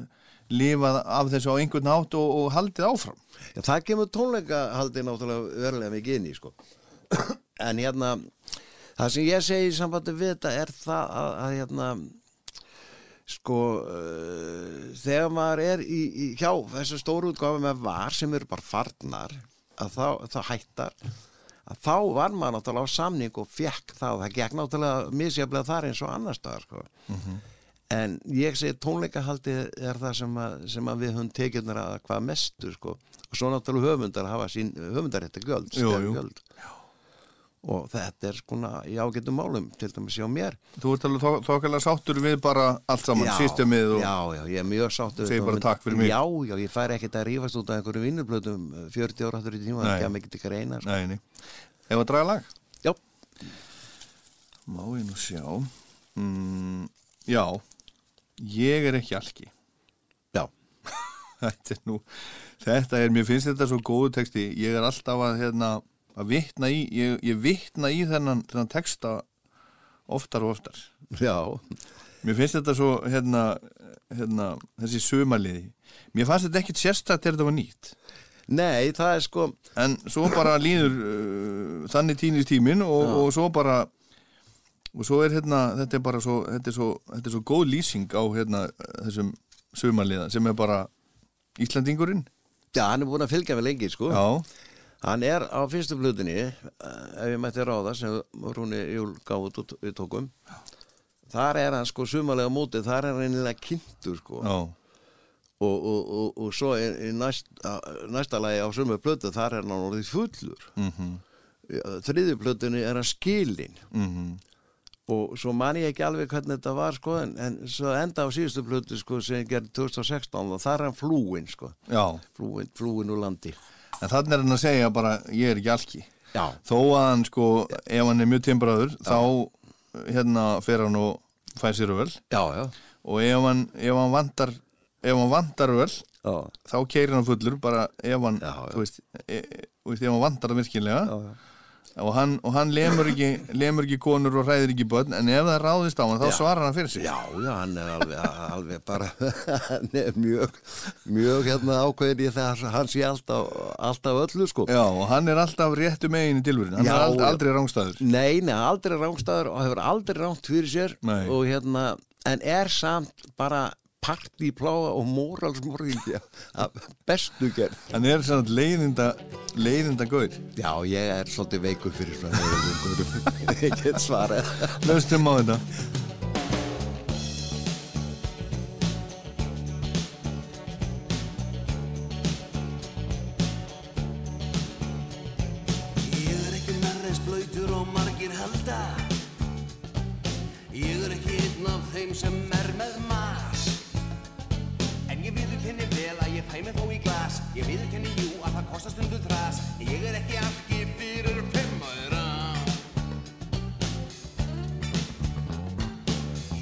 lifað af þessu á einhvern nátt og, og haldið áfram Já, það kemur tónleikahaldi náttúrulega verulega mikið inn í sko. en hérna það sem ég segi í sambandi við þetta er það að, að hérna sko uh, þegar maður er í, í hjá þessu stóru útgáfi með var sem eru bara farnar að þá, þá hættar að þá var maður náttúrulega á samning og fekk það, það gekk náttúrulega misjaflega þar eins og annar staðar sko. en ég segi tónleikahaldi er það sem að, sem að við höfum tekjurnar að hvað mestu sko. og svo náttúrulega höfundar hafa sín höfundar þetta göld, Jú, jú. göld. Og þetta er skona í ágættum málum til dæmis hjá mér Þú ert alveg þó- þokkalega sáttur við bara allt saman, systemið og já, já, ég er mjög sáttur Segir bara takk fyrir mig. Já, já, ég fær ekkert að rífast út af einhverju vinnublöðum 40 ára aftur í tíma, það kem ekki til greina sko. Nei, nei. Ef að draga lag? Já, Má ég nú sjá mm, Já Ég er ekki alki já, Þetta er nú Þetta er, mér finnst þetta svo góðu texti Ég er alltaf að, hérna, að vitna í ég, ég vitna í þennan, þennan texta oftar og oftar. Já. Mér finnst þetta svo hérna, hérna, þessi sumaliði Mér fannst þetta ekkit sérstætt þegar þetta var nýtt. Nei, það er sko En svo bara líður uh, þannig tínist tíminn og, og svo bara og svo er hérna, þetta er bara svo þetta er svo, þetta er svo góð lýsing á hérna þessum sumarliða sem er bara Íslandingurinn Já, hann er búin að fylgja mig lengi, sko. Já, Hann er á fyrstu blutinni eh, ef ég mætti ráða sem Rúni Júl gaf út við tókum. Þar er hann sko sumalega mótið, þar er hann reynilega kynntur sko. Já, og, og, og, og svo í, í næst, næsta lagi á sumu plötu þar er hann orðið fullur. Mhm, þriðju plötunni er hann skilin mhm. Og svo man ég ekki alveg hvernig þetta var sko en, en svo enda á síðustu plötu sko sem gerði 2016 og þar er hann flúin sko. Já, flúin, flúin úr landi en þannig er hann að segja bara ég er ekki alki Já, Þó að hann sko, ef hann er mjög timbraður þá hérna fer hann og fær sér já, og ef hann, ef hann vantar ef hann vantar öll já, þá keirir hann fullur bara ef hann, Já, þú veist, e, e, veist ef hann vantar það virkilega já, já. Og hann, og hann lemur, ekki, lemur ekki konur og hræðir ekki börn en ef það ráðist á hann þá Já. svarar hann fyrir sig Já, já, hann er alveg, alveg bara, er mjög, mjög hérna ákveðin í það að hann sé alltaf, alltaf öllu sko. Já, og hann er alltaf réttu megin í tilvörin hann Já, er aldrei rángstæður Nei, nei, aldrei rángstæður og hefur aldrei rángt fyrir sér Nei. og hérna, en er samt bara partípláa og moralsmorðingi af bestu gerð. hann er svona leiðinda leiðinda gaur Já, ég er svolítið veikur fyrir svona heiðum ég get svarað. löstum á þetta Ég er ekki nærreins blöytur og margir halda Ég er ekki einn af þeim sem Ég viðurkenni jú að það kostar stundum þras. Ég er ekki algi fyrir fimm öðra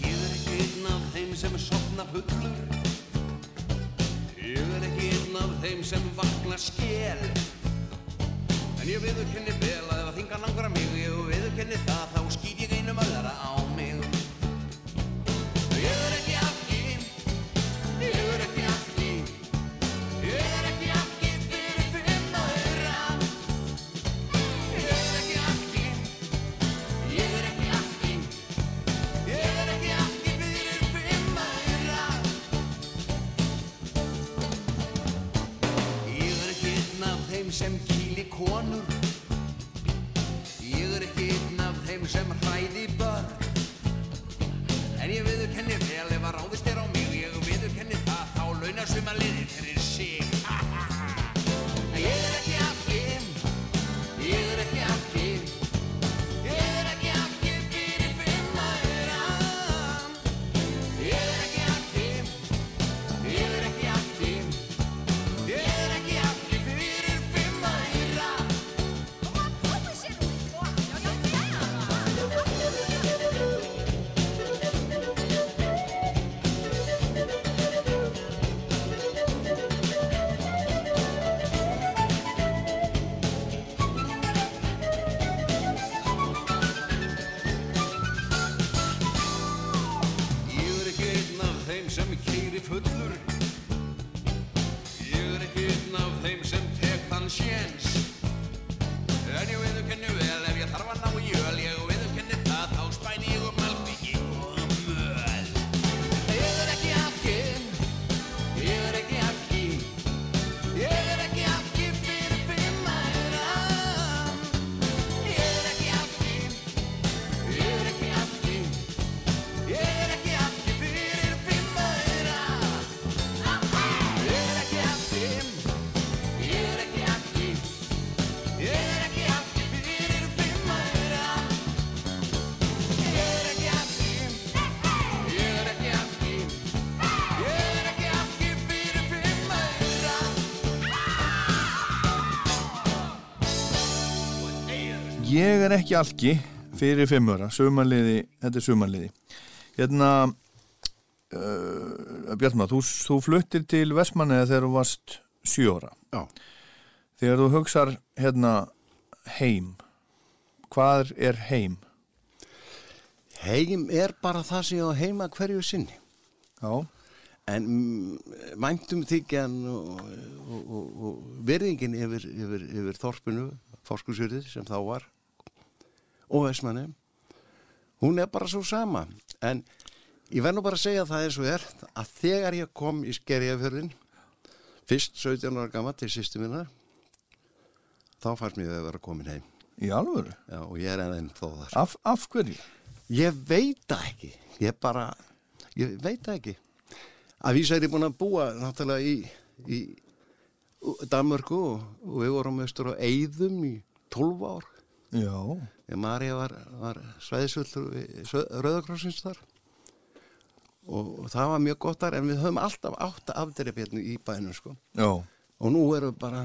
Ég er ekki einn af þeim sem sopna fullur. Ég er ekki einn af þeim sem vakna skél En ég viðurkenni vel að ef að þingar langar konur. Ég er ekki einn af þeim sem hræði börn. En ég viðurkenni vel ef að ráðist er á mig Ég er ekki algi fyrir fimmöra, sumarliði, þetta er sumarliði. Hérna, uh, Bjartmar, þú, þú fluttir til Vestmanniða þegar þú varst sjóra. Þegar þú hugsar hérna heim, hvað er heim? Heim er bara það sem ég á heima hverju sinni. Já, En mm, væntum þykjan og, og, og, og verðingin yfir, yfir, yfir þorpinu, fórskursjörðið sem þá var og Vestmanni, hún er bara svo sama. En ég verð nú bara að segja það eins og er að þegar ég kom í skerjafjörðin, fyrst 17 ára gamma til sýstu minna, þá fannst mér að vera komin heim. í alvöru. Já, og ég er enn þó þar. Af, af hverju? Ég veit ekki. Ég bara, ég veit ekki. Að vísa er ég búin að búa náttúrulega í, í Danmörku og, og við vorum austur á Eyðum í 12 ár. Já, Þegar Marja var, var svæðisvöldur Rauðakrossins þar. Og, og það var mjög gott þar en við höfum alltaf átt afdreipjarnu í bænum sko. já, Og nú erum við bara,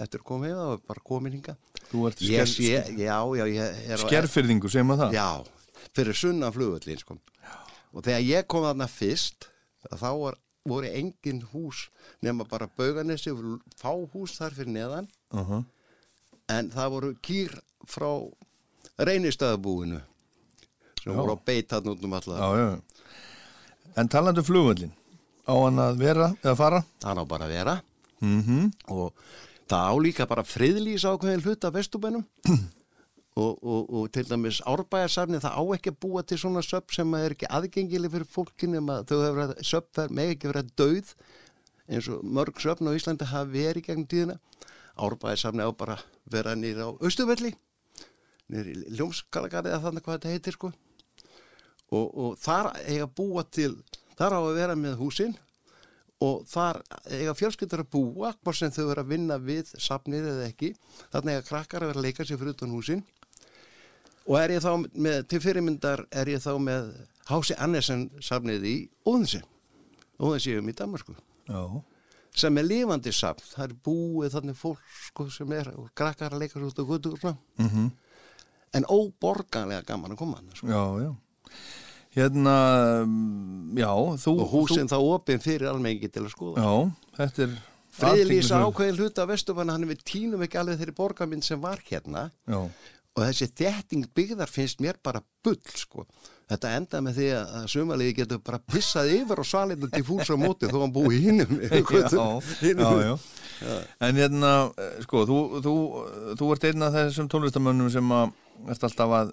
eftir komið það, bara komin hinga. þú ert Ég sker, sé, já, já, ég er skerfyrðingu, segir maður það? Já, fyrir sunna flugvöllin sko. og þegar ég kom þarna fyrst þá var, voru engin hús nema bara bauganissi fá hús þar fyrir neðan Uh -huh. en það voru kýr frá reynistöðabúinu sem Já. voru á beit hann út um alla Já, já. En talandi um flugvöllin, á hann að vera eða fara? það ná bara að vera Mm og það á líka bara friðlýs ákveðin hlut af vestubænum og, og, og til dæmis árbæjarsafni það á ekki að búa til svona söp sem er ekki aðgengileg fyrir fólkinu um þau hefur verið, söp með ekki verið döð eins og mörg söpn á Íslandi hafa verið gegn tíðina árbæjarsafni á bara að vera nýra á Östuvelli í Ljómskalagarið eða þannig hvað þetta heitir sko. Og, og þar eiga að búa til þar á að vera með húsin og þar eiga fjölskyldur að búa hvort sem þau vera að vinna við safnið eða ekki, þannig eiga krakkar að vera að leika sér fyrir utan húsin. Og er ég þá með, til fyrirmyndar er ég þá með Hási Annesen safnið í Óðinsi Óðinsi um í Danmarku Já, sem er lifandi safn, það er búið þannig fólk sko, sem er og krakkar að leika sér út á gutur mm en óborganlega gaman að koma hann sko. já, já. Hérna, já, þú... og húsin þá opinn fyrir almengi til að skoða Þú, já, þetta er... Friðlýsa ákveðin hluta af Vestubanna hann við tínum ekki alveg þeirri borgarmynd sem var hérna Já, og þessi þétting byggðar finnst mér bara bull sko. Þetta endaði með því að að sumaliði getur bara pissað yfir og svalinu til fús á móti þó hann búi hinnum já, já, já. En hérna, eh, sko, þú, þú, þú ert einn af þessum tónlistamönnum sem að ert alltaf að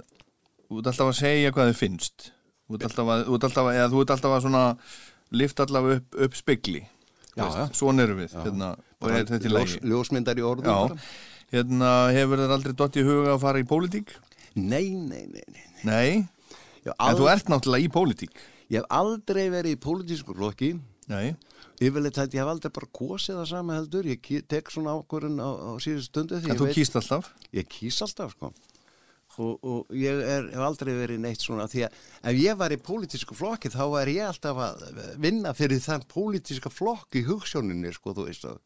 þú ert alltaf að segja hvað þið finnst. Þú ert alltaf að, þú alltaf að, eða þú ert alltaf að svona lift allavega upp, upp spegli. Já, já. svona erum við hérna, er Ljós, ljósmyndar í orðum Já, hérna hefur þér aldrei dott í huga að fara í pólitík? Nei, nei, nei, nei. Nei, Ég, en þú ert náttúrulega í pólitík. Ég hef aldrei verið í pólitísku flokki. Nei, yfirleitt þetta ég hef aldrei bara kosið það sama heldur. Ég tek svona ákvörðun á, á síðust stundu en þú kýst alltaf? Ég kýs alltaf sko og, og ég er, hef aldrei verið neitt svona því að ef ég var í pólitísku flokki þá er ég alltaf að vinna fyrir þann pólitíska flokk í hugssjóninni sko þú veist að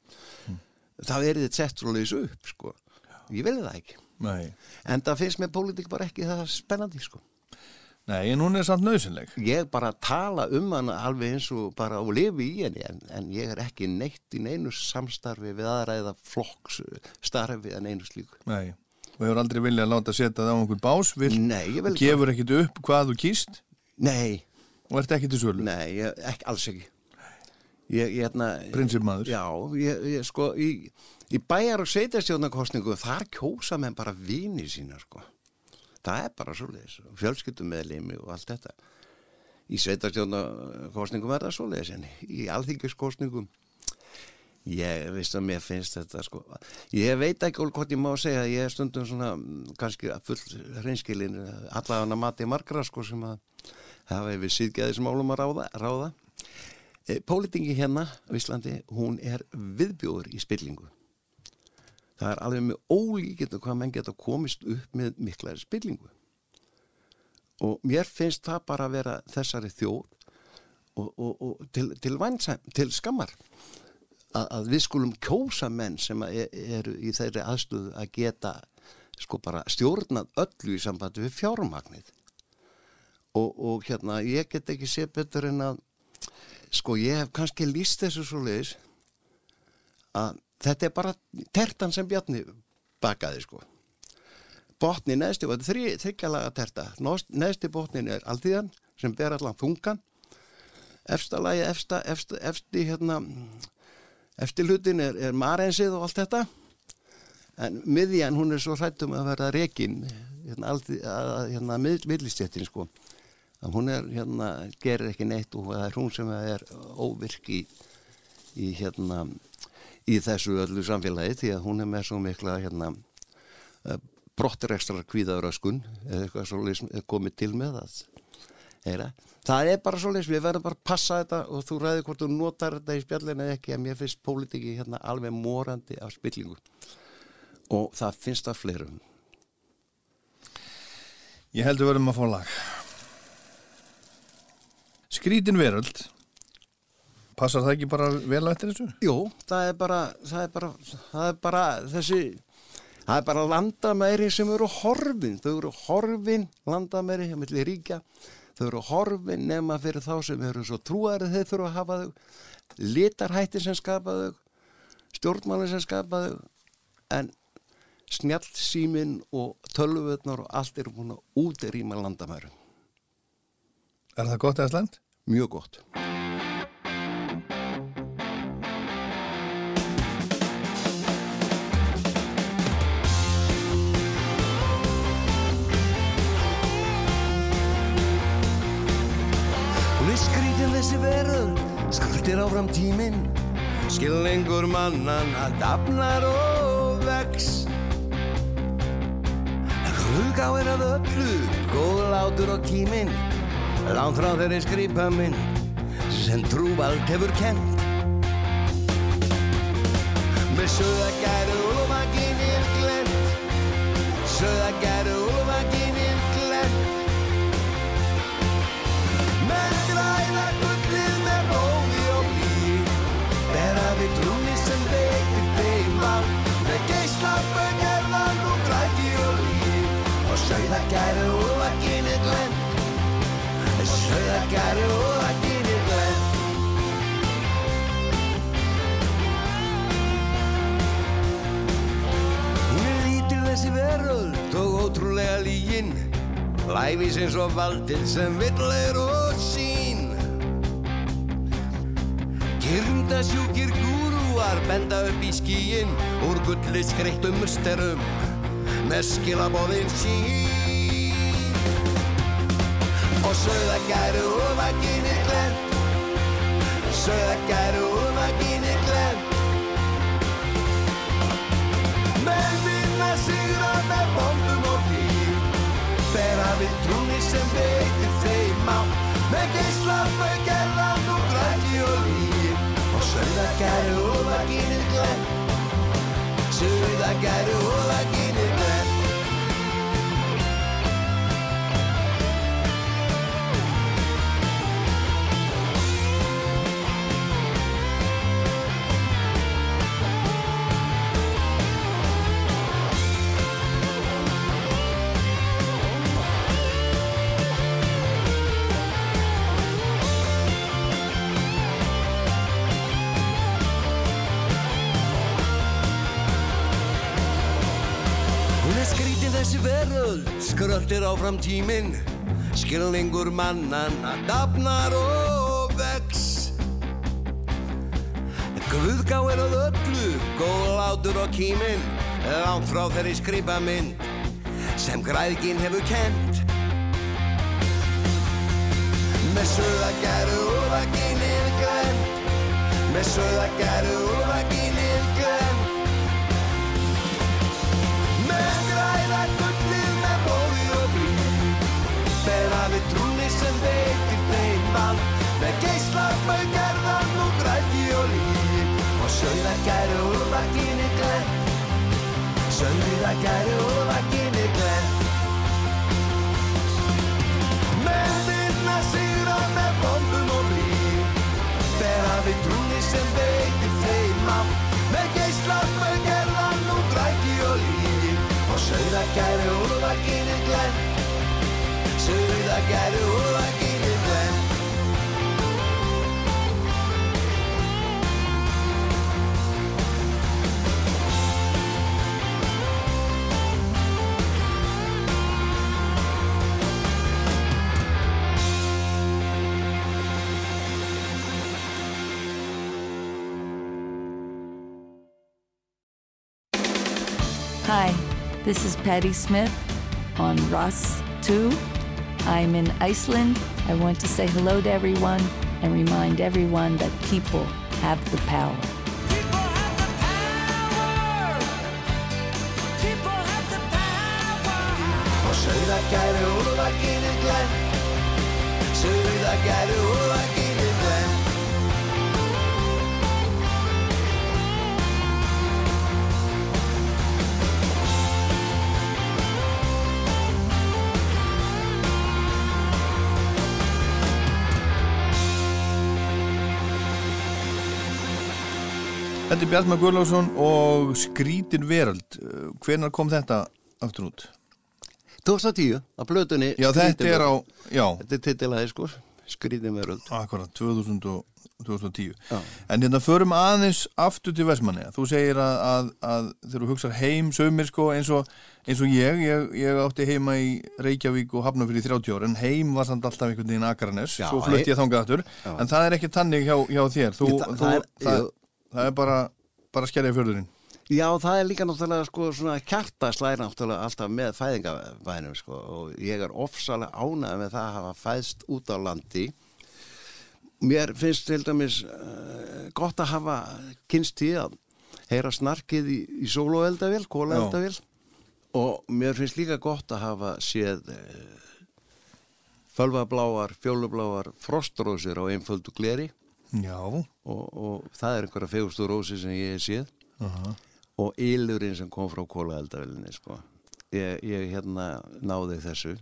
það er þetta sett svo leiðis upp sko. Ég vil það ekki. Nei, en það finnst mér pólitík bara ekki það spennandi sko. Nei en hún er samt nöðsynleg ég bara tala um hana alveg eins og bara og lifi í henni en, en ég er ekki neitt í neinu samstarfi við aðra eða flokks starfi en einu slíku. Nei, og hefur aldrei viljað að láta setja það á einhver bás vil, Nei, ég vil gefur ekkit upp hvað þú kýst? Nei, og ert ekki til sölu? Nei, ég, ekki, alls ekki. Ég, ég hérna Prinsipmaður. Já, ég, ég sko í, í bæjar og sveitarstjórnarkostningu þar kjósa menn bara vini sína sko. Það er bara svoleiðis fjölskyldum meðlimi og allt þetta. Í sveitarstjórnarkostningum er það svoleiðis en í alþingiskostningum Ég veist að mér finnst þetta sko Ég veit ekki alveg hvort ég má segja ég er stundum svona kannski full hreinskilin allavega mati margra sko sem að hafa yfir síðgæðismálum að ráða, ráða. E, Pólitingi hérna á Íslandi, hún er viðbjóður í spillingu. Það er alveg með ólíkitt hvað menn geta komist upp með miklaði spillingu. Og mér finnst það bara að vera þessari þjóð og, og, og til, til, til skammar að, að við skulum kjósa menn sem e- eru í þeirri aðstöðu að geta sko bara stjórnað öllu í sambandi við fjármagnið. Og, og hérna ég get ekki sé betur en að sko ég hef kannski líst þessu svo leiðis að þetta er bara tertan sem Bjarni bakaði sko. Botni neðsti og þetta er þryggjalaga terta. Neðsti botnin er alltíðan sem ber allan þungan. Efsta lagi, efsta, efsta, efsti hérna eftir hlutin er, er marensið og allt þetta. En miðjan hún er svo hrættum að verða rekin hérna, hérna miðlistjættin sko. Að hún er hérna, gerir ekki neitt og það er hún sem er óvirk í, í hérna í þessu öllu samfélagi því að hún er með svo mikla hérna eh, brottirekstra kvíðauröskun eða eitthvað svo komið til með það Eira. það er bara svo leys, við verðum bara að passa þetta og þú ræði hvort þú notar þetta í spjallinu eða ekki, en mér finnst pólitíki hérna alveg morandi af spillingu. Og það finnst það fleirum. Ég heldur verðum að fá lag. Skrítin veröld. Passar það ekki bara vel eftir þessu? Jú, það er bara það er bara, það er bara þessi það er bara landamæri sem eru horfin, þau eru horfin landamæri, það millir ríkja þau eru horfin nema fyrir þá sem eru svo trúarið þeir þurfa að hafa þau. Litarhætti sem skapa þau stjórnmáli sem skapa þau. En snjálfsýmin og tölvöðnar og allt eru búin að útrýma landamæru Er það gott eða slæmt? Mjög gott þessi veröld, skröldir áfram tíminn. Skilningur mannan að dafnar og vex. Hugá er að öllu, góð látur og tíminn. Lánt frá þeirri skripa minn sem trúbald hefur kent Með söðagæru og vaginir glent. Söðagæru Söðagæru og vaginir glent Hún er lítil þessi veröld og ótrúlega lígin Læfis eins og valdið sem vill er og sín Kyrndasjúkir gúrúar benda upp í skíin Úr gulli skreittum musterum með skilabóðin sín Og söðagæru og vaginir glend Söðagæru og vaginir glend Menn vinna sigra með bombum og flýr Bera við trúni sem veitir þeim á Með geislapau gerðan og græki og líf Og söðagæru og vaginir glenn Söðagæru og vaginir skröldir áfram tíminn, skilningur mannan að dafnar og vex. Guðgá er að öllu, góð látur og kíminn, langt frá þeirri skripa mynd sem græðgin hefur kent. Með söðagæru og vaginir glemt, með söðagæru og vaginir glemt. Trúni sem veitir þeim vald Með geislapau gerðan og græti og líf Og sögðagæru og vaginni glenn. Sögðagæru og vaginni glenn. Með vinna sigra með bombum og blíð Bera við trúni sem veitir þeim vald Með geislapau gerðan og græti og líf Og sögða glenn Sauðakæri úrvakinni glenn Hi, this is Patty Smith on Ross 2. I'm in Iceland. I want to say hello to everyone and remind everyone that people have the power. People have the power. People have the power. Og sauðakæri úrvakinni glenn Sauðakæri úrvakinni glenn Þetta er Bjartmar Guðlásson og Skrítin veröld. Hvenar kom þetta aftur út? 2010 á blötunni Já, þetta er á, já, Þetta er titilaði sko Skrítin veröld akkurat, 2000 og 2010. Já. En hérna förum aðeins aftur til Vestmanni. Þú segir að, að, að þegar þú hugsar heim, sömur sko eins og, eins og ég, ég, ég átti heima í Reykjavík og Hafnafyrir í 30 ára, en heim var samt alltaf einhvern veginn Akranes, Já, svo flutti ég þangað aftur, en það er ekki tannig hjá, hjá þér. Þú, Ég, það- þú, það það, jú. Það er bara, bara skerja fjörðurinn. Já, það er líka náttúrulega sko svona kjartaslæri náttúrulega alltaf með fæðingabænum sko og ég er ofsalega ánægð með það að hafa fæðst út á landi. Mér finnst til dæmis uh, gott að hafa kynst í að heyra snarkið í, í sólóeldavél, kólaeldavél og mér finnst líka gott að hafa séð uh, fölvabláar, fjólubláar frostrósir á einföldu gleri Já, og, og það er einhverja fegustu rósi sem ég hef séð. Aha. og ylurinn sem kom frá kólaeldavelinni sko. ég, ég hérna náði þessu.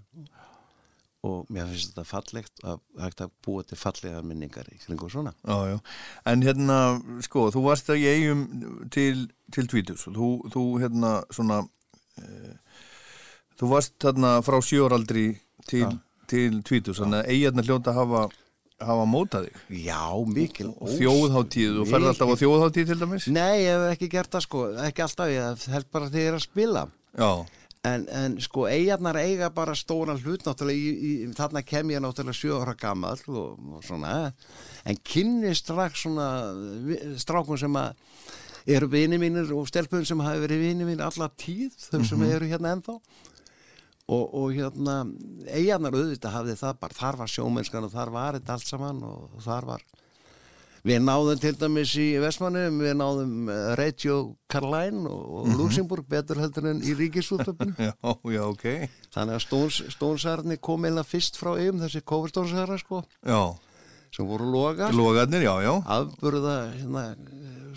Og mér finnst þetta fallegt að hægt að búa til fallega minningar í kringu svona. Já, já. En hérna, sko, þú varst að ég eigum til, til Tvítus. Og þú, þú hérna, svona, e, þú varst þarna frá sjóraldri til, til Tvítus, þannig að eigarnar hljóta að hafa, hafa mótað þig. Já, mikil Og þjóðháttíð, þú ferð alltaf á þjóðháttíð til dæmis? Nei, ég hef ekki gert það sko, ekki alltaf, ég held bara þegar ég er að spila. Já, En, en sko, eigarnar eiga bara stóran hlut náttúrulega, í, í, þarna kem ég náttúrulega sjö ára gammal og, og svona, en kynni strax svona strákum sem að eru vini mínir og stelpun sem hafi verið vini mínir alla tíð, þau sem eru hérna ennþá og, og hérna eigarnar auðvitað hafði það bara, þar var sjómennskan og þar var þetta allt saman og þar var Við náðum til dæmis í Vestmannum, við náðum eh, Radio Caroline og, og Luxemburg betur heldur en í ríkisúttöpun. já, já, ok. Þannig að stóns, stónsarni kom eða fyrst frá eigum, þessi kóverstónsarra sko, Já, sem voru loga, logarnir, já, já. afburða hérna,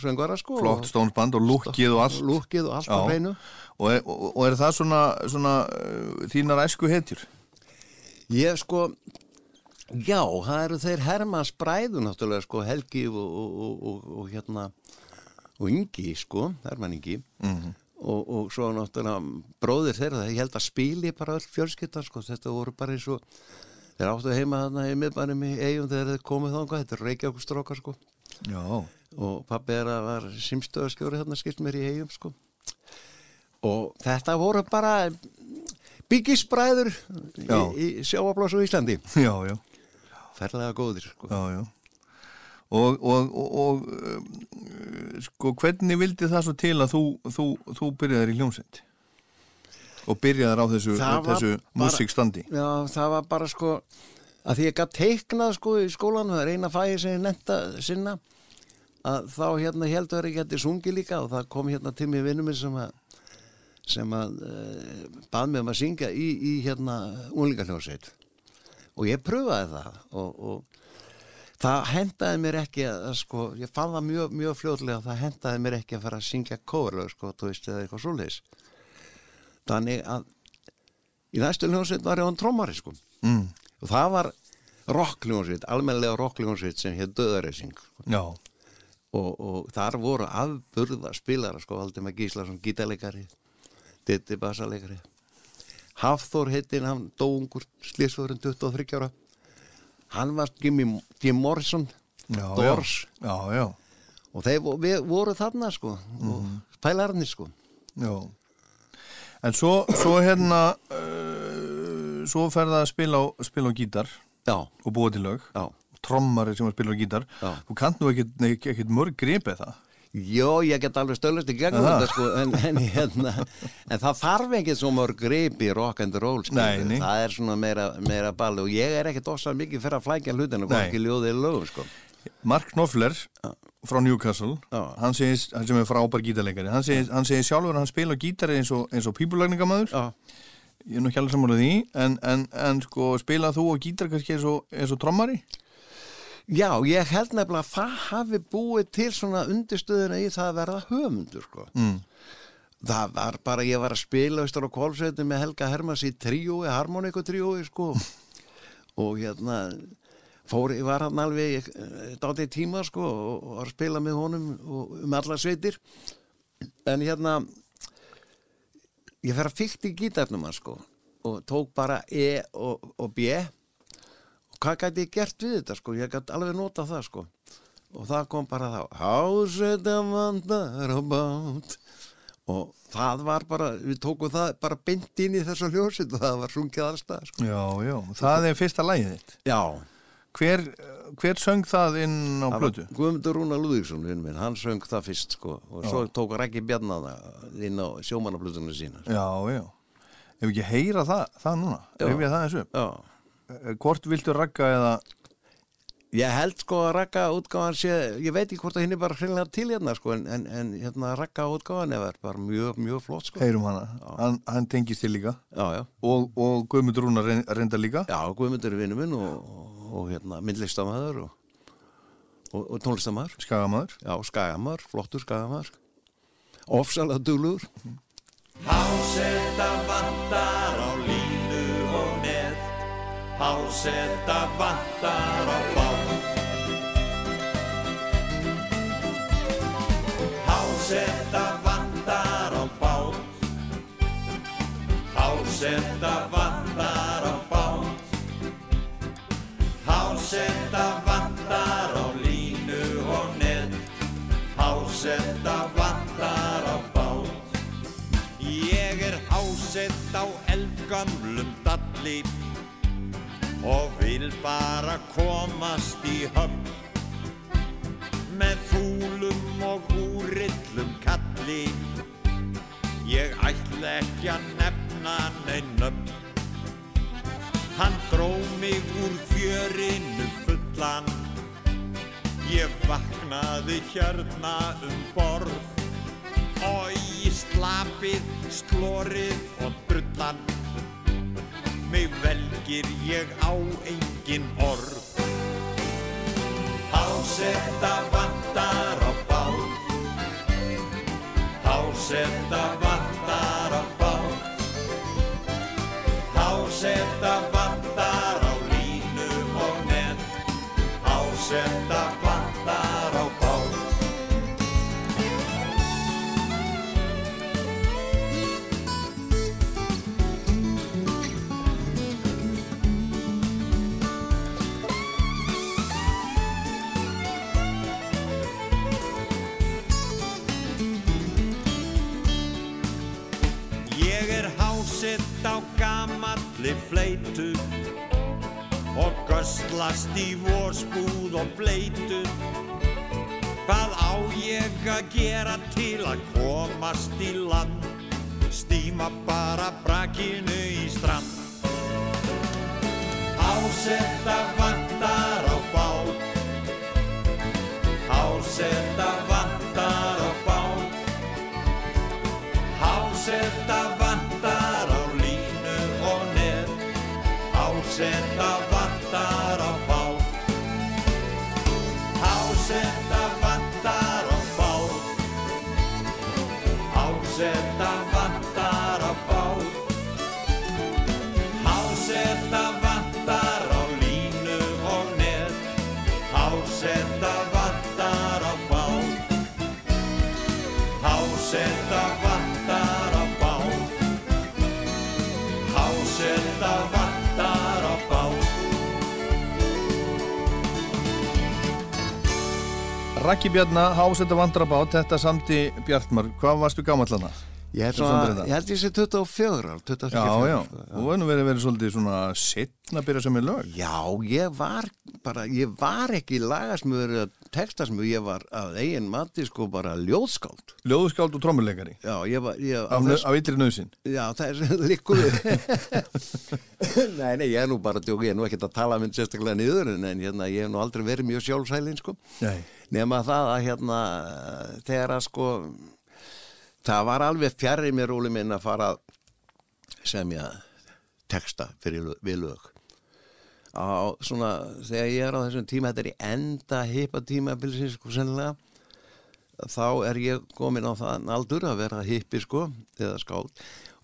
söngvara sko. Flott stónsband og lukkið og allt. Lúkið og allt á hreinu. Og er, og, og er það svona, svona uh, þínar æsku hetjur? Ég sko, já, það eru þeir Hermanns bræðu náttúrulega sko, Helgi og, og, og, og, og hérna, og Ingi sko, Hermann Ingi. Mhm. og, og svo náttúrulega bróðir þeirra, ég held að spili bara öll fjölskyldan sko, þetta voru bara eins og þeir áttu heima þarna í miðbænum í eigum þegar þeir komið þangað, þetta er Reykjavík strókar sko Já, og pappi er að var simstöðarskjóri þarna skilt mér í eigum sko og þetta voru bara byggisbræður Já. í, í sjáablás og Íslandi já, já. ferlega góðir sko Já, já. Og, og, og, og um, sko, hvernig vildi það svo til að þú, þú, þú byrjaðir í hljómsveit? Og byrjaðir á þessu, þessu músikstandi? Já, það var bara sko að því ég gætt teiknað sko í skólanum, það er eina fæði sem ég nefnda sinna að þá hérna heldur ég geti sungið líka og það kom hérna til mig vinnum minn sem að sem að uh, bað mig um að syngja í, í hérna unlingarhljóðsveit og ég pröfaði það og, og það hendaði mér ekki að, að sko, ég fann það mjög, mjög fljóðlega að það hendaði mér ekki að fara að syngja kóverlög sko, þú veist, eða eitthvað svoleiðis þannig að í næstu hljóðsveit var ég án trómari sko. Mm. og það var rockljónsveit, almennilega rockljónsveit sem hér döðareysing Já, og, og þar voru afburða spilara sko, Valdimar Gíslason, gítarleikari Ditti bassalegari Hafþór heitin, hann dóungur slísfóðurinn 23 ára. Hann var Jimmy, Jim Morrison já, Doors. Já, já, og þeir voru þarna sko Mhm. og pælarnir sko. Já. En svo, svo hérna, uh, svo ferða að spila á, spila á gítar já, og búa til lög. já Trommari sem að spila á gítar. Já. Þú kannt nú ekkit mörg gripið það. Jó, ég get alveg stöðlust í gegnum þetta sko, en, en, hérna, en það þarf ekki svo mörg grip í rock and roll, sko, Nei, nei. það er svona meira, meira balli og ég er ekkert ósað mikið fyrir að flækja hlutinu, ekki ljóðið lögum, sko. Mark Knopfler frá Newcastle, hann, segir, hann sem er frábær gítarleikari, hann segir, hann segir sjálfur að hann spila gítari eins og, og pípulagningamæður. Já, Ég er nú ekki alveg samanlega því, en, en, en sko spilað þú á gítar kannski eins og, eins og trommari? Já, ég held nefnilega að það hafi búið til svona undirstöðuna í það að verða höfundur, sko. Mm. Það var bara, ég var að spila austur á kólsveitin með Helga Hermans í tríói, harmoníku tríói, sko. og hérna, fór, ég var hann alveg dátið tíma, sko, og, og var að spila með honum og, um alla sveitir. En hérna, ég fer að fyllt í gítarnum hann, sko, og tók bara E og, og B. Og hvað gæti ég gert við þetta sko? Ég gæti alveg nota það sko. Og það kom bara þá háseta vandar á bát. Og það var bara við tókum það bara beint inn í þessu hljósitt og það var sungið allstað sko. Já, já, það er fyrsta lægið já, Hver, hver söng það inn á það plötu? Guðmundur Rúna Lúðíksson minn, hann söng það fyrst sko og svo tók Rækki Bjarnaða inn á sjómanaflutunum sína sko. Já, já. Ef ekki heyra það, það núna, Já. ef ég það þessu. já Eh, Hvort viltu ragga eða, Ég held sko að rakka útgáðan sé, ég veit ekki hvort að hinn er bara hreinlega til hérna sko, en, en, en hérna rakka útgáðan er bara mjög, mjög flott sko. heyrum hana, hann, hann tengist til líka Já, já. og, og Guðmundur Rúnar reyn- reyndar líka. Já, Guðmundur er vinnu minn og, og, og hérna, myndlistamæður og, og, og tónlistamæður. Skagamæður. Já, skagamæður, flottur skagamæður. Ofsalega duglur. Hásetta vantar á línu og með Hásetta vantar á bát Hásetta vantar á bát Hásetta vantar Hásetta vantar á línu og með Hásetta vantar á bát Ég er hásett á eldgamlum dalli og vil bara komast í höfn með fúlum og úrillum kalli. Ég ætla ekki að nefna neinn nöfn. Hann dró mig úr fjörinu fullan. Ég vaknaði hérna um borð. Og í slapið, slórið og drullan. Mig velgir ég á engin orð. Hásetta vantar á bát. Hásetta vantar fleitu og göstlast í vorspúð og bleitu. Hvað á ég að gera til að komast í land? Stíma bara brakinu í strand. Hásetta vantar á bát. Hásetta vantar á bát. Hásetta vantar Raki Bjarna, Hásetta vandrabát, þetta samti Bjartmar, hvað varstu gamall hana? Ég held þetta? ég sé 24 ár, 23 Já, ár, já, sko, þú verður verið, verið svolítið svona setna að byrja sem er lög. Já, ég var bara, ég var ekki lagasmöður eða textasmöður, ég var að eigin mati sko bara ljóðskáld. Ljóðskáld og trommuleikari, Já, ég var, ég, af, þess- af ytri nöðsinn. Já, það er líku við. nei, nei, ég er nú bara að djóka, ég er nú ekkert að tala minn sérstaklega niður, en, hérna, ég hef nú aldrei verið mjög sjálfsælinn, sko. Nei. Nema það að hérna, þegar að sko, það var alveg fjarrri mér úli minn að fara að semja texta fyrir lög- við lög. Á svona, þegar ég er á þessum tíma, þetta er í enda hipa tíma bilsins, sko, sennilega, þá er ég komin á það aldur að vera hippi sko eða skáld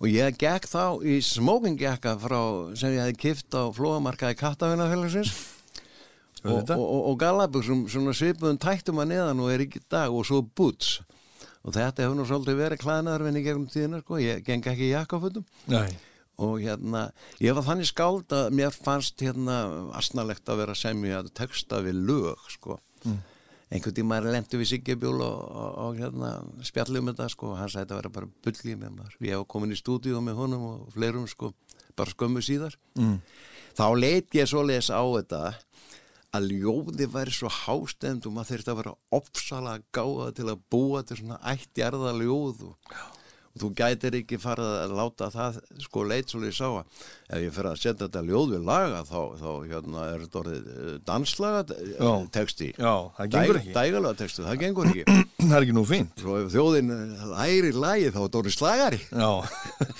og ég gekk þá í smókingjakka frá sem ég hefði kift á flóamarkaði kattafinnafélagsins og, Auðvitað. Og, og, og gallabuxum svona svipuðum tættum að neðan og er ekki dag og svo boots. Og þetta hefur nú svolítið verið klæðnaðarvinni gegnum tíðina sko, ég geng ekki í jakkafutum Nei. og hérna, ég var þannig skáld að mér fannst hérna asnalegt að vera að semja texta við lög sko. Einhvern tíma er lendu við Siggebjól og, og, og hérna spjallum þetta sko, hann sagði þetta vera bara bulli með maður, ég hef komin í stúdíu með honum og fleirum sko, bara skömmu síðar. Mm. þá leit ég svoleiðis á þetta að ljóði væri svo hástend og maður þurfti að vera opsalega gáða til að búa til svona ættjarða ljóð og, og þú gætir ekki farið að láta það sko leit svo ég sá að ef ég fer að setja þetta ljóð við laga þá, þá hérna er þetta orðið eh, danslaga eh, Já. texti Já, það gengur ekki. Dægalega texti, það gengur ekki Það er ekki nú fínt. Svo ef þjóðin eh, læri lagið þá er þetta orðið slagari Já,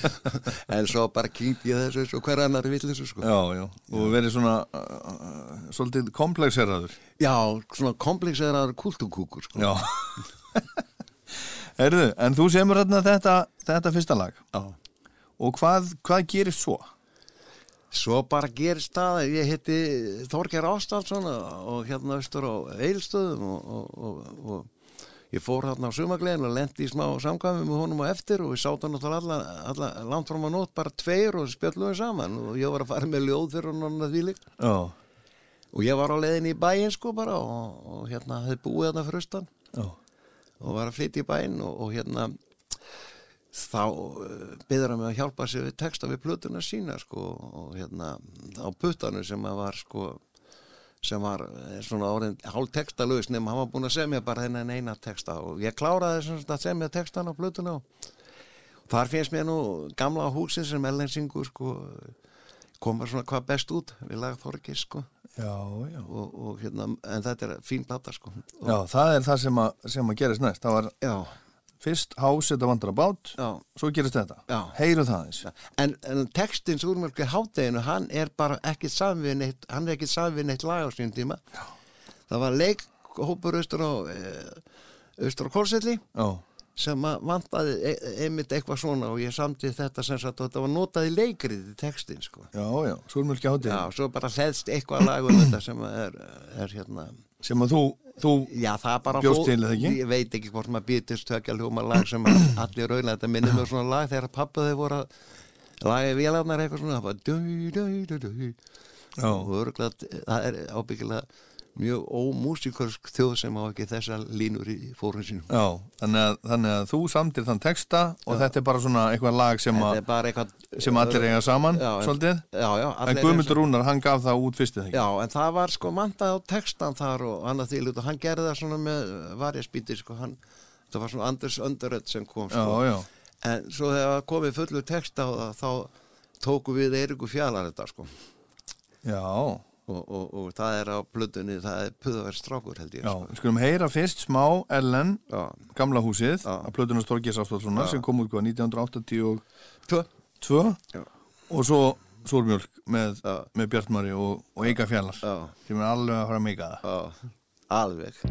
en svo bara kynnt ég þessu eins og hver annar vill þessu sko já, já. Og verið svona uh, svolítið komplexeraður. Já, svona komplexeraður kultúkúkur sko Já. Erðu, en þú semur hérna þetta, þetta fyrsta lag. Já. Og hvað, hvað gerir svo? Svo bara gerist það að ég heiti Þorger Ástafsson og hérna austur á Eilstöðum og, og, og, og ég fór hérna á sumaglegin og lendi í smá samkvæmi með honum á eftir og við sátum náttúrulega alla, alla langt fram á nótt bara tveir og spjöllum við saman og ég var að fara með ljóð fyrir hann annað því líkt Já, og ég var á leiðin í bæinn sko bara og, og hérna hefði búið hérna fyrir austan já, og var að flytja í bæinn og, og hérna þá byður hann mig að hjálpa sér við texta við plötuna sína sko og hérna á puttanu sem að var sko sem var svona orðin hálf textalös nema hann var búin að semja bara þennan eina texta og ég kláraði sagt að semja textan á plötuna og þar finnst mér nú gamla húsin sem ellensingur sko koma svona hvað best út við lag Þorgis sko já, já. og, og hérna en þetta er fín plata sko og, Já, það er það sem að, sem að gerist næst. Það var já, fyrst hás þetta vandra bát, já. svo gerist þetta. Heyru það eins. En, en textins úrmjölku hátteginu, hann er bara ekki samvið neitt, hann er ekki samvið neitt lag á sín tíma. Já. Það var leikhópur austur á, eh, austur á Kórselli Já, sem að vantaði e einmitt eitthvað svona og ég samtið þetta sem sagt og þetta var notað í leikrið í textin sko. já, já, súrmjölki hátíð. Já, svo bara hleðst eitthvað lag um þetta sem er, er hérna, Sem að þú, þú, já Bjóst til, eða ekki? Ég veit ekki hvort maður býtist tökja hljóma lag sem allir raunlega, þetta minnir mér svona lag þegar pappaði voru að lagi vélarnar eitthvað svona, það var dui, dui, dui. já, og það er ábyggilega mjög ómúsikalsk þjóð sem á ekki þessa línur í fórun sínum. já, þannig að, þannig að þú samtir þann texta og þetta er bara svona eitthvað lag sem, bara eitthvað... sem allir eiga saman, Já, svolítið. Já, já. En Guðmundur Rúnar, hann gaf það út fyrstu þegar. Já, en það var sko mantað á textan þar og annað því og hann gerði það svona með varjaspíti sko, hann, það var svona Anders Underrödd sem kom Já, sko. já, En svo þegar komið fullur texta á það, þá tóku við Eiriku Fjallar þetta sko. já, Og, og, og það er á plötunni, það er puðaverð strákur held ég. já. Sko. Við skulum heyra fyrst smá Ellen, Já. gamla húsið, Já. að plötunars Torgis Ástvaldssonar sem kom út hvað 1982 Tvö. Já. og svo Súrmjölk með, með Bjartmari og, og Eika Fjallar sem er alveg að fara að meika það. Alveg.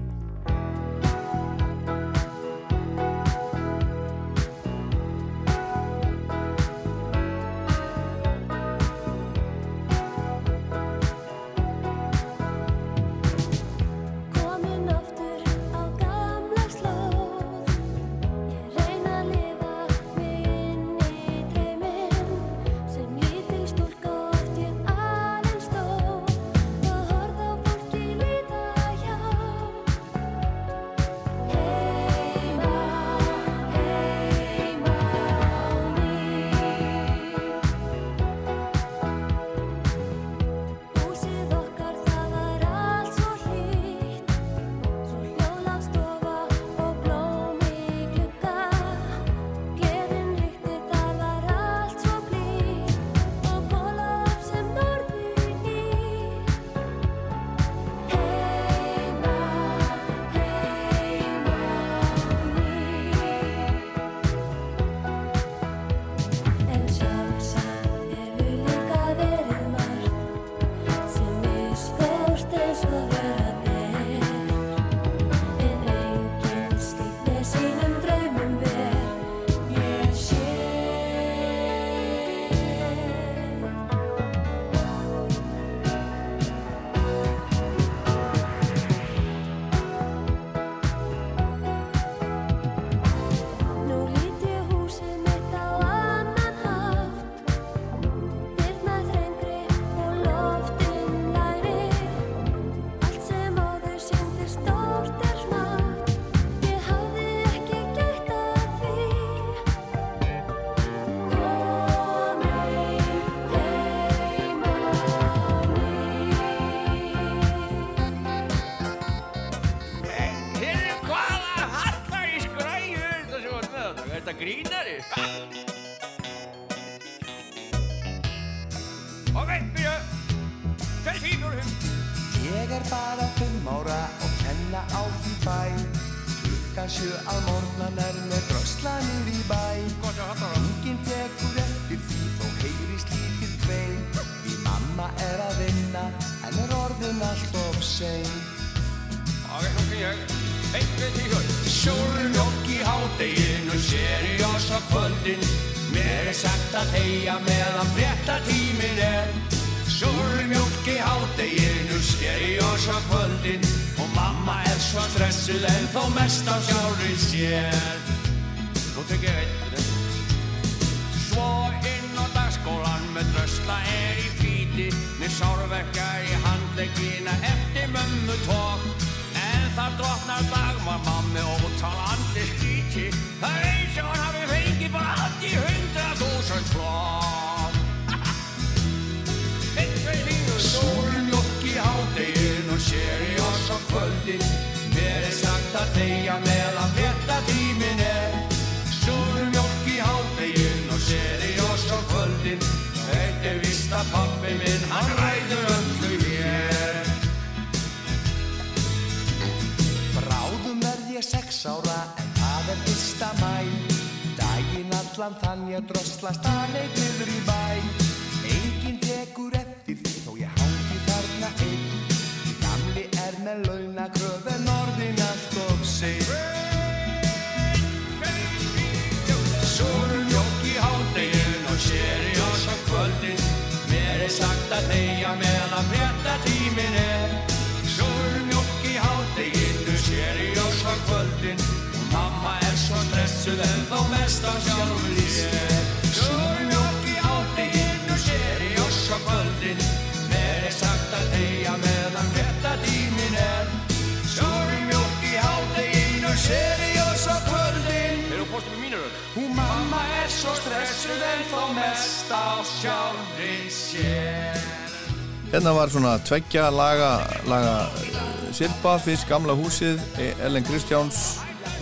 Var svona tveggja laga, laga uh, Sirpa, fyrst gamla húsið, E- Ellen Kristjáns,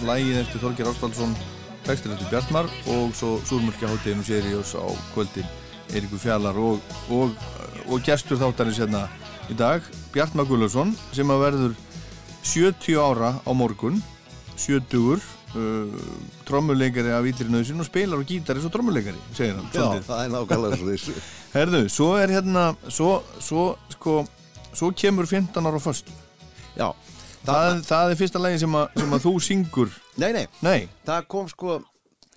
lægið eftir Þorgir Ástálsson, textin eftir Bjartmar og svo Súrmörkja hátteginu Sirius á kvöldin Eiríkur Fjallar og, og, og gestur þáttarins hérna í dag, Bjartmar Gullarsson sem að verður 70 ára á morgun, 70 uh, trommuleikari af Nauðsinn og spilar og gítar eins og trommuleikari, segir hann. Já, það er nákvæmlega svo þessu. Herðu, svo er hérna, svo, svo, sko, svo kemur 15 ára föstu. Já, Það, það er fyrsta lagi sem, að- sem að þú syngur. nei, nei, Nei, það kom sko,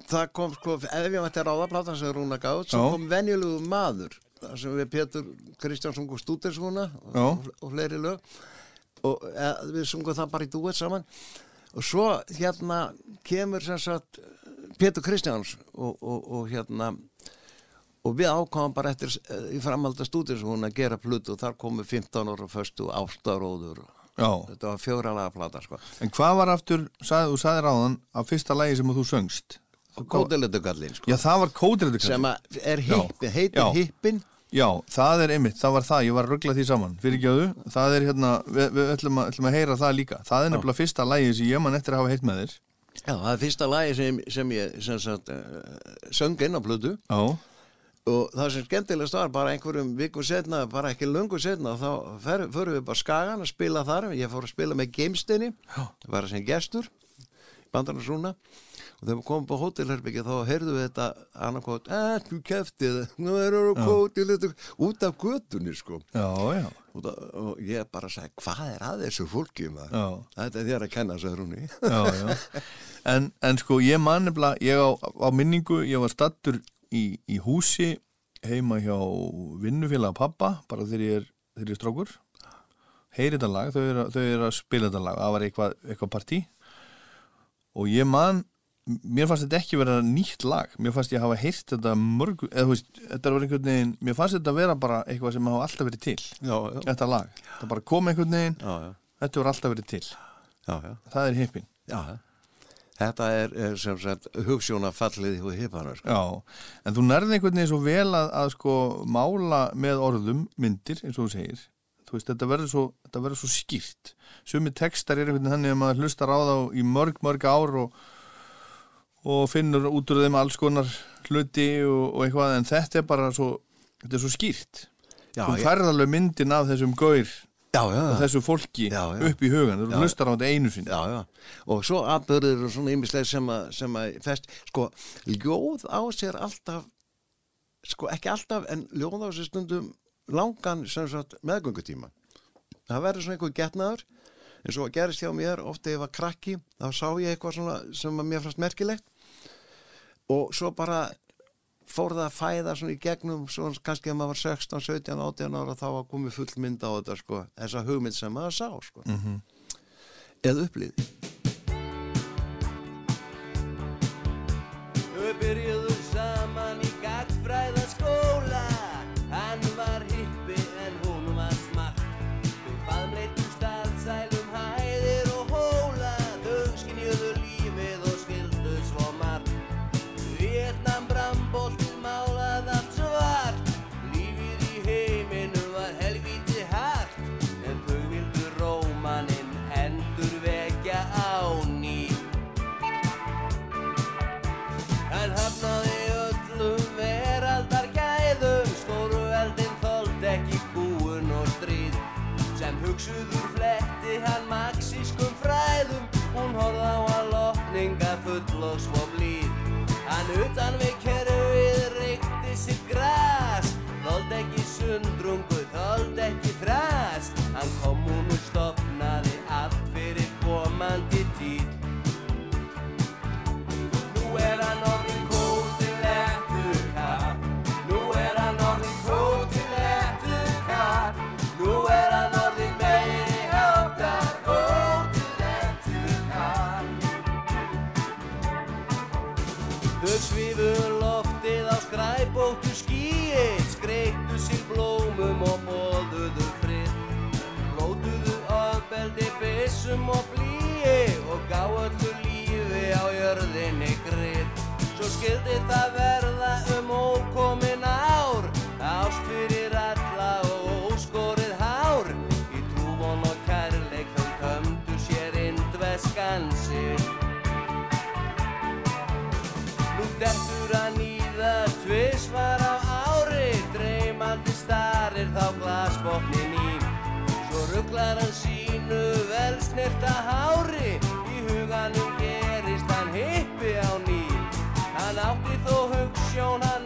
það kom sko, ef ég mætti ráða platan sem Rúna svo Já. kom venjulegu maður, sem við Pétur Kristjánsson og Stútershúna og, og fleiri lög og e, við sungum það bara í dúet saman og svo hérna kemur sem sagt Pétur Kristjáns og, og, og hérna og við ákváðum bara eftir eh, í framhalda Stútershúna að gera plutu og þar komu 15 ára föstu ástaróður já. þetta var fjóra laga plata sko. En hvað var aftur, sagði, þú sagði ráðan, af fyrsta lagi sem þú söngst? Kótiletugallin sko. Já, það var kódreitur sem er hippin, heitir hippin. Já, það er einmitt, það var það, ég var að ruggla því saman Fyrirgjöðu, það er hérna, við, við ætlum, að, ætlum að heyra það líka. Það er nefnilega fyrsta lagi sem ég man eftir að hafa heitt með þér. Já, það er fyrsta lagi sem, sem ég sem sagt, uh, söng inn á plötu. Já, og það sem skemmtilegast var bara einhverjum vikum setna, bara ekki lungu setna þá förum við bara skagan að spila þar. Ég fór að spila með Geimsteini var að sem gestur bandarnarsrúna og þegar við komum på hótelherbyggja þá heyrðum við þetta annarkot, eh, þú keftið nú erum við hótelherbyggja út af götunni sko. Já, já, það, og ég bara sagði, hvað er að þessu fólki þetta er þér að kenna sagði Rúni. En, en sko, ég man nefnilega, ég á, á minningu, ég var stattur í, í húsi heima hjá vinnufélaga pappa, bara þegar ég er, þegar ég er strókur heyri þetta lag, þau eru, þau eru að spila þetta lag. Það var eitthvað, eitthvað partí. Og ég man mér fannst þetta ekki vera nýtt lag. Mér fannst ég hafa heyrt þetta mörg eða þú veist, þetta var einhvern veginn mér fannst þetta vera bara eitthvað sem hafa alltaf verið til. Já, já, þetta lag, það bara kom einhvern veginn. Já, já, þetta var alltaf verið til, já, já. það er hippin. Já, þetta er, er sem sagt hugssjónafallið hjá hippanar sko. Já, en þú nærði einhvern veginn svo vel að, að sko mála með orðum myndir, eins og þú segir. Þú veist, þetta verður svo, svo skýrt. Sumi textar er einhvern veginn þannig að maður hlustar á þá í mörg, mörg ár og, og finnur út úr þeim alls konar hluti og, og eitthvað, en þetta er bara svo þetta er svo skýrt. Já, þú ég- færð alveg myndin af þessum gaur Já, já, já. þessu fólki upp í hugan, þú hlustar á þetta einu já, og svo aðbörður og svona ýmislega sem sem að fest, sko, ljóð á sér alltaf, sko, ekki alltaf, en ljóð á sér stundum langan, sagt, meðgöngutíma. Það verður svona einhver getnaður, og að gerist hjá mér, ofta ég var krakki, þá sá ég eitthvað svona sem að mér fannst merkilegt. Og svo bara fór það að fæða svona í gegnum svo kannski að maður var 16, 17, 18 ára þá var komið full mynd á þetta sko þessa hugmynd sem maður sá sko. Eða upplýði full og svo blíð Hann utan við byssum og blíi Og gá öllu lífi á jörðinni grið Svo skildi það verða um ókomin ár Ást fyrir alla og óskorið hár. Í trúvon og kærleik þau tömdu sér indveskansin Nú dettur hann í það tvisvar á ári Dreymandi starir þá glasbotnin rugglar hann sínu vel snirta hári. Í huganum gerist hann hippi á ný. Hann átti þó hugssjón, hann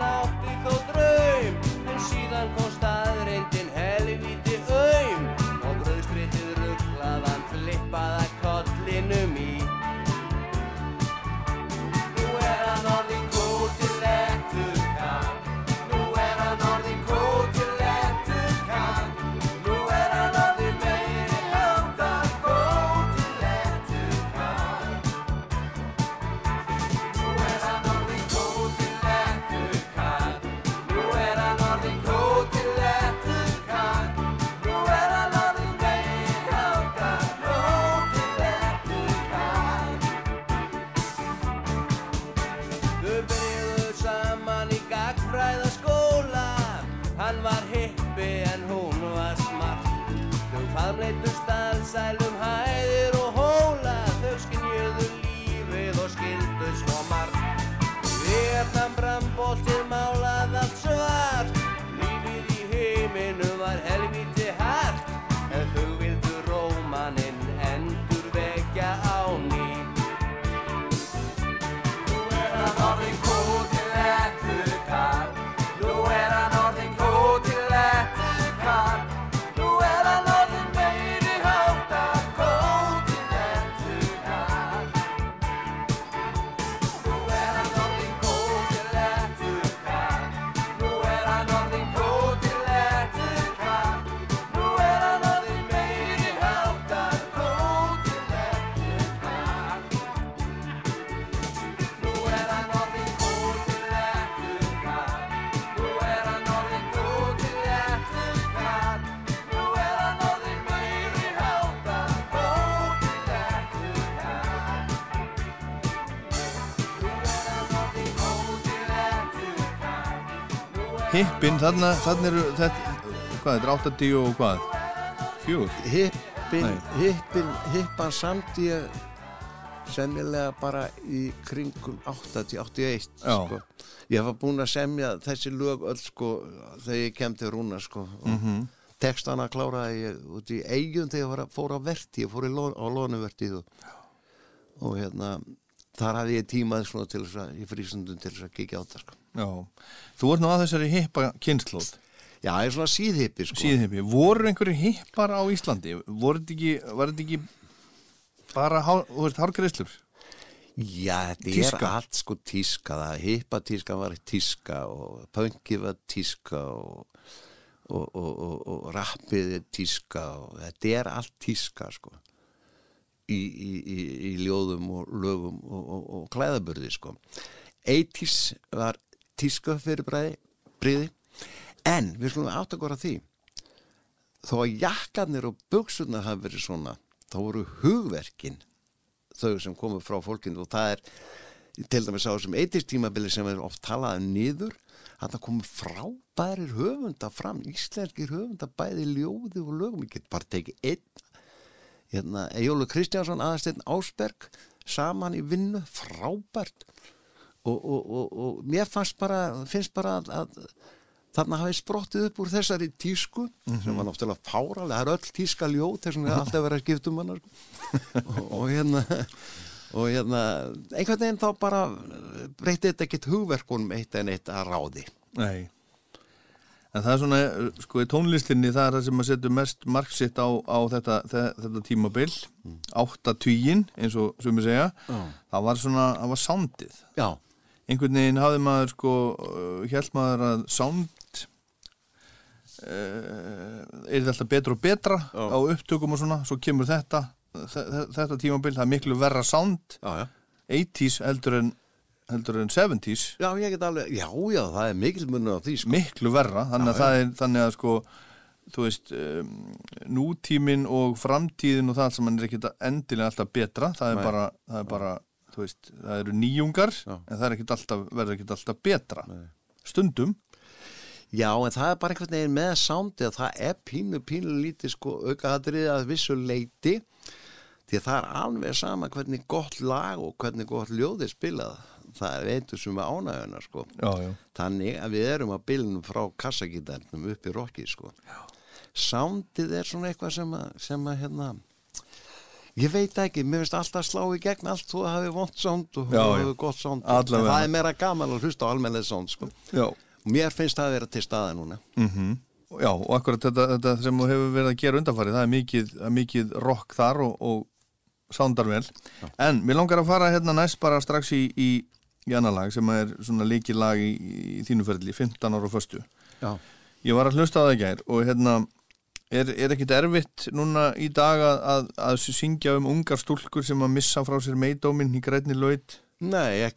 þarna, þarna eru þetta, hvað, þetta er 80 og hvað? Fjögur? hippin, Nei. hippin, hippan samt ég semjulega bara í kringum 80-81 Já. sko. ég var búinn að semja þessi lög öll sko þegar ég kem til Rúna sko og textana kláraði ég út í eigum þegar ég fóra á verti, ég fór lón, á lónuvertið og, og hérna þar hafði ég tímað svona til þess að í frísundum til þess að kíkja á þetta sko. Já, þú ert nú að þessari hippa kynnslóð, Já, það er svona síðhippi sko. síðhippi. Voru einhverju hippar á Íslandi? Voru þetta ekki, var þetta ekki bara, þú veist, hárgreislur? Já, þetta Tíska. er allt sko tíska, það hippa tíska var tíska og pönki var tíska og, og, og, og, rappið er tíska og þetta er allt tíska sko í, í, í, í ljóðum og lögum og, og, og klæðaburði sko. 80s var tíska fyrir bræði, bríði. En við slumum átt að góra því þó að jakkarnir og buksurnar hafa verið svona þá voru hugverkin þau sem komu frá fólkinu og það er til dæmis á þessum eitistímabili sem er oft talað um niður þarna komu frábærir höfunda fram íslenskir höfunda bæði ljóði og lögum, ég get bara tekið einn hérna, Jólu Kristjánsson aðasteinn Ásberg saman í vinnu, frábært og, og, og, mér fannst bara finnst bara að, að þarna hafi sprottið upp úr þessari tísku sem var náttúrulega fáralega, það er öll tíska ljóð þess vegna er alltaf verið að skipta um hana sko. og, og hérna og hérna, einhvern veginn þá bara breytið þetta ekkit hugverkunum eitt en eitt að ráði Nei. En það er svona, sko, í tónlistinni það er það sem að setja mest marksitt á, á þetta, þe- þetta tímabil, mm. áttatvíin, eins og sem ég segja, það var svona, það var soundið. Já, Einhvern veginn hafði maður, sko, held maður að sound uh, er þetta betra og betra Já. á upptökum og svona, svo kemur þetta, þe- þe- þetta tímabil, það er miklu verra sound, já, já 80s heldur en, heldur en 70s. Já, ég get alveg, já, já, það er mikil munur á því sko. miklu verra þannig að er þannig að sko þú veist um, nútímin og framtíðin og það sem er ekkit endilega alltaf betra það er Nei. bara, það er bara veist, það eru nýjungar Já. en það ekkit alltaf, verður ekkit alltaf betra. Stundum. Já, en það er bara einhvern veginn með sándi að það er pínu, pínu lítið sko aukaðatrið að vissu leiti því að það er alveg sama hvernig gott lag og hvernig gott ljóði spilað. Það er eitthvað sem er ánæguna sko. Já, já. þannig að við erum að bylnum frá kassagítarnum upp í rocki sko. Sándið er svona eitthvað sem að, sem að hérna ég veit ekki, mér finnst alltaf slá í gegn allt þú hafi vont sánd og þú Já, já. hafi gott sánd það er meira gaman að hlusta á almennið sánd sko. Já. mér finnst það að vera til staða núna. Mm já, og akkurat þetta, þetta sem þú hefur verið að gera undanfarið, það er mikið, mikið rock þar og, og sándar vel. En mér langar að fara hérna næst bara strax í, í, í annar lag sem er svona líkið lag í, í þínu ferli, 15 ára og föstu. Já. Ég var að hlusta á það í gær og hérna er, er ekkit erfitt núna í dag að, að, syngja um ungar stúlkur sem að missa frá sér meidóminn í grænni laut? Nei, er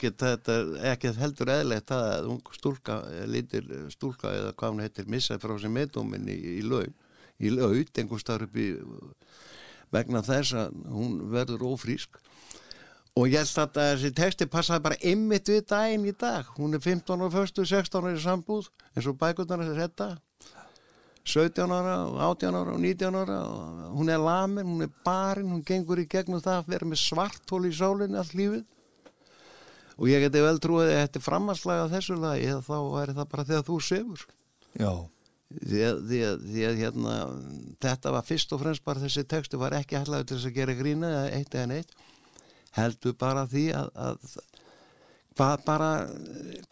ekki heldur eðlegt að ung stúlka, lítir stúlka eða hvað hún heitir, missa frá sér meðdóminn í, í laug, í laut, einhver starf upp í vegna þess að hún verður ófrísk. Og ég held að þessi texti passaði bara einmitt við daginn í dag, hún er 15 ára fyrstu, 16 ára í sambúð eins og bækurnar er þetta 17 ára, og 18 ára og 19 ára og hún er lamin, hún er barinn, hún gengur í gegnum það að vera með svarthól í sálinni allt lífið. Og ég geti vel trúið að þetta er framhanslaga þessu lagi eða þá væri það bara þegar þú sefur. Já, því að, því að, því að hérna, þetta var fyrst og fremst bara þessi textu var ekki hætlaður til þess að gera grína eitt eða neitt heldur bara því að, að hvað bara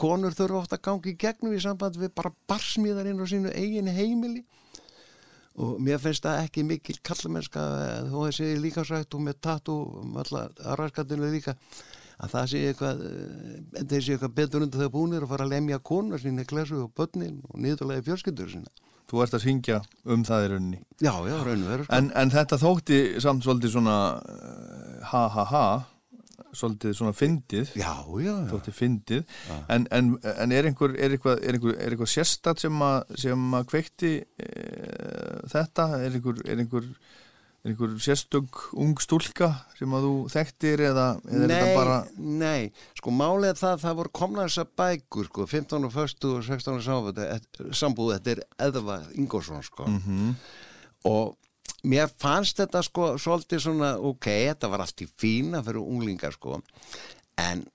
konur þurfa ofta að gangi í gegnum í samband við bara barsmíðar inn á sínu eigin heimili. Og mér finnst það ekki mikil kallamennska þó að sé líka sætt og með tattu um alla raskatinu líka að það sé eitthvað eh, þeir sé eitthvað betur undir þau búnir að fara að lemja konur sína, klesu og börnin og niðurlega fjölskyldur sína þú ert að syngja um það í rauninni. Já, já, raun og veru sko. en, en þetta þótti samt svolítið svona uh, ha ha ha svolítið svona fyndið. Þótti fyndið. En, en, en er einhver er eitthvað, er einhver, er eitthvað sérstætt sem að, sem að kveikti e, þetta? Er einhver, er einhver er einhver sérstök ung stúlka sem að þú þekktir eða, eða þetta bara nei, sko er það það voru komna þessar bækur sko, 15 og 1. og 16 og sambúð, þetta er Eðva Ingolson sko. Mhm. og mér fannst þetta sko svolítið svona, ok, þetta var allt í fína fyrir unglingar sko en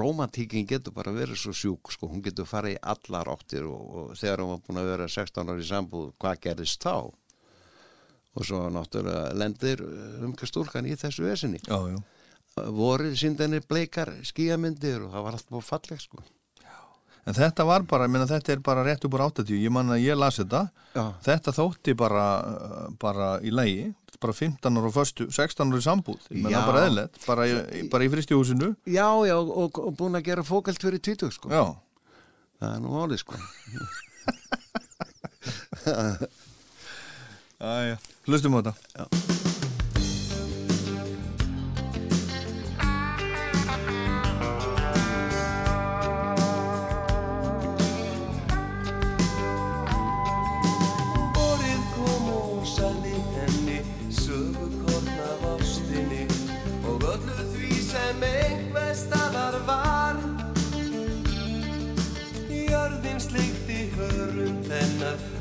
romantíkin getur bara verið svo sjúk sko, hún getur farið í allar áttir og, og þegar hún var búin að vera 16 ári í sambúð, hvað gerðist þá? Og svo náttúrulega lendir umkvæð stúlkan í þessu vesinni. Já, já. vorið síndenni bleikar skíamyndir og það var allt búið falleg sko En þetta var bara, ég meina þetta er bara rétt upp úr 80, ég man að ég las þetta, Já. þetta þótti bara, bara í lægi, bara 15 ára og föstu, 16 ára í sambúð, ég meina Já. bara eðlert, bara, bara í fristihúsinu. Já, já, og, og búin að gera fókalt fyrir tvítug sko Já, það er nú álið sko Æja. hlustum á þetta. Vorið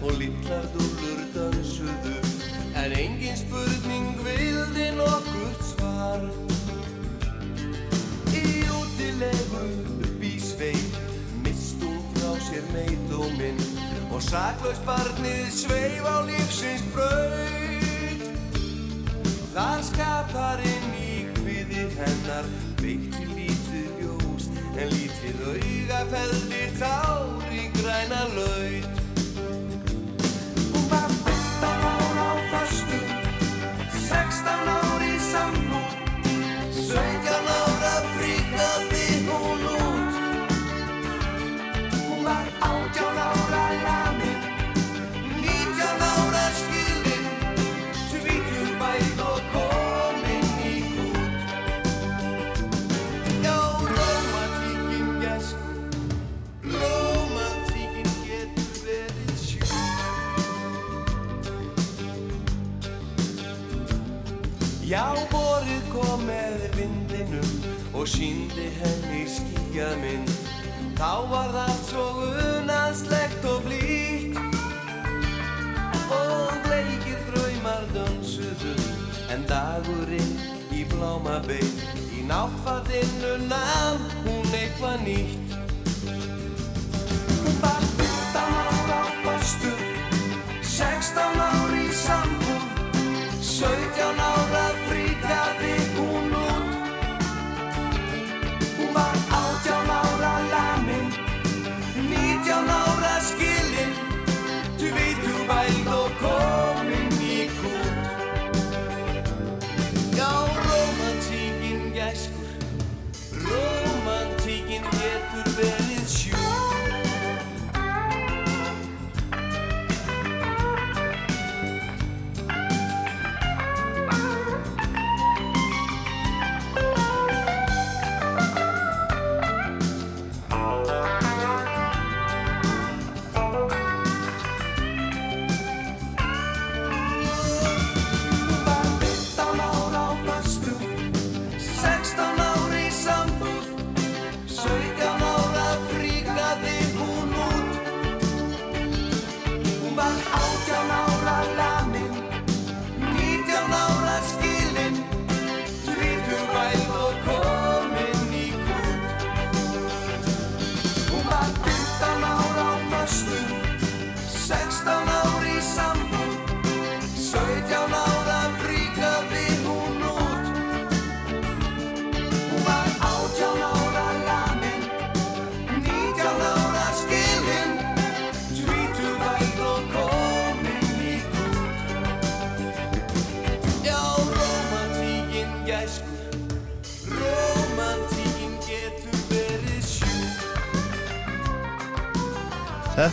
og litlar dúllur dansuðu en engin spurning vildi nokkurt svar. Í útilegu upp í sveit mist hún frá sér meidóminn og saklaus barnið sveif á lífsins braut. Þar skaparinn í hviði hennar veitti lítið ljós en lítið auga feldi tár í græna laut. Þá var það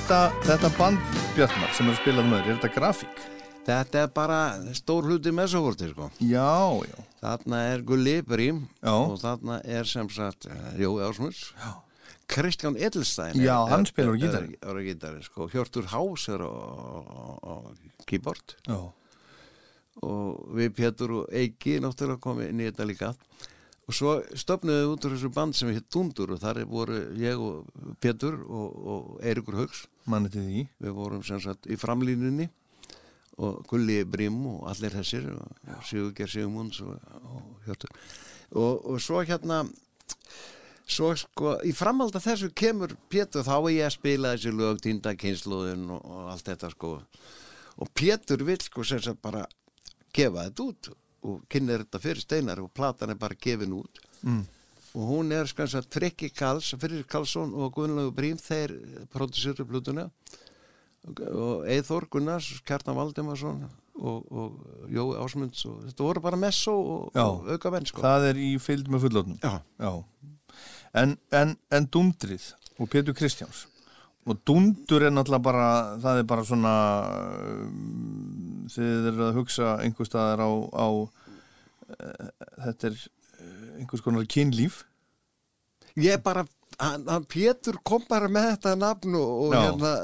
Þetta, þetta band Bjartmar sem er að spila með þér, er þetta grafík? Þetta er bara stór hluti meðsóvortir sko Já, já. Þarna er Gulli Brím Já. og þarna er sem sagt eh, Jói Ásmunds Kristján Edelstein Já, er- hann er- spilar á er- gítarinn. er á gítarinn sko. Hjörtur Hás er á, keyboard Já. og við Pétur og Eiki náttúrulega komið inn í þetta líka og svo stopnuðu við út úr þessu band sem hitt Dundur og þar voru ég og Pétur og, og Eirikur Haugs. Manni til því. við vorum sem sagt í framlínunni og Gulli Brím og allir þessir og, Sigurger Sigmunds og, og og, og svo hérna svo sko, í framhald af þessu kemur Pétur, þá er ég að spila þessi lög tindakynsluðin og, og allt þetta sko. Og Pétur vill sko sem sagt bara gefa þetta út og kynir þetta fyrir steinar og platan er bara gefin út. Mm. og hún er sko að Frikki Karls, Fyrir Karlsson og Guðnlegu Brím, þeir prodúsirur blútuna og Eithor Gunnars, Kjartan Valdimarsson og, og Jói Ásmunds og þetta voru bara messó og, og auka menn sko. Það er í fylgd með fullotnum Já. En, en, en Dundrið og Pétur Kristjáns og Dundur er náttúrulega bara það er bara svona þið eru að hugsa einhver staðar á, á uh, þetta er uh, einhvers konar kynlíf. Ég bara, hann, Pétur kom bara með þetta nafn og, og hérna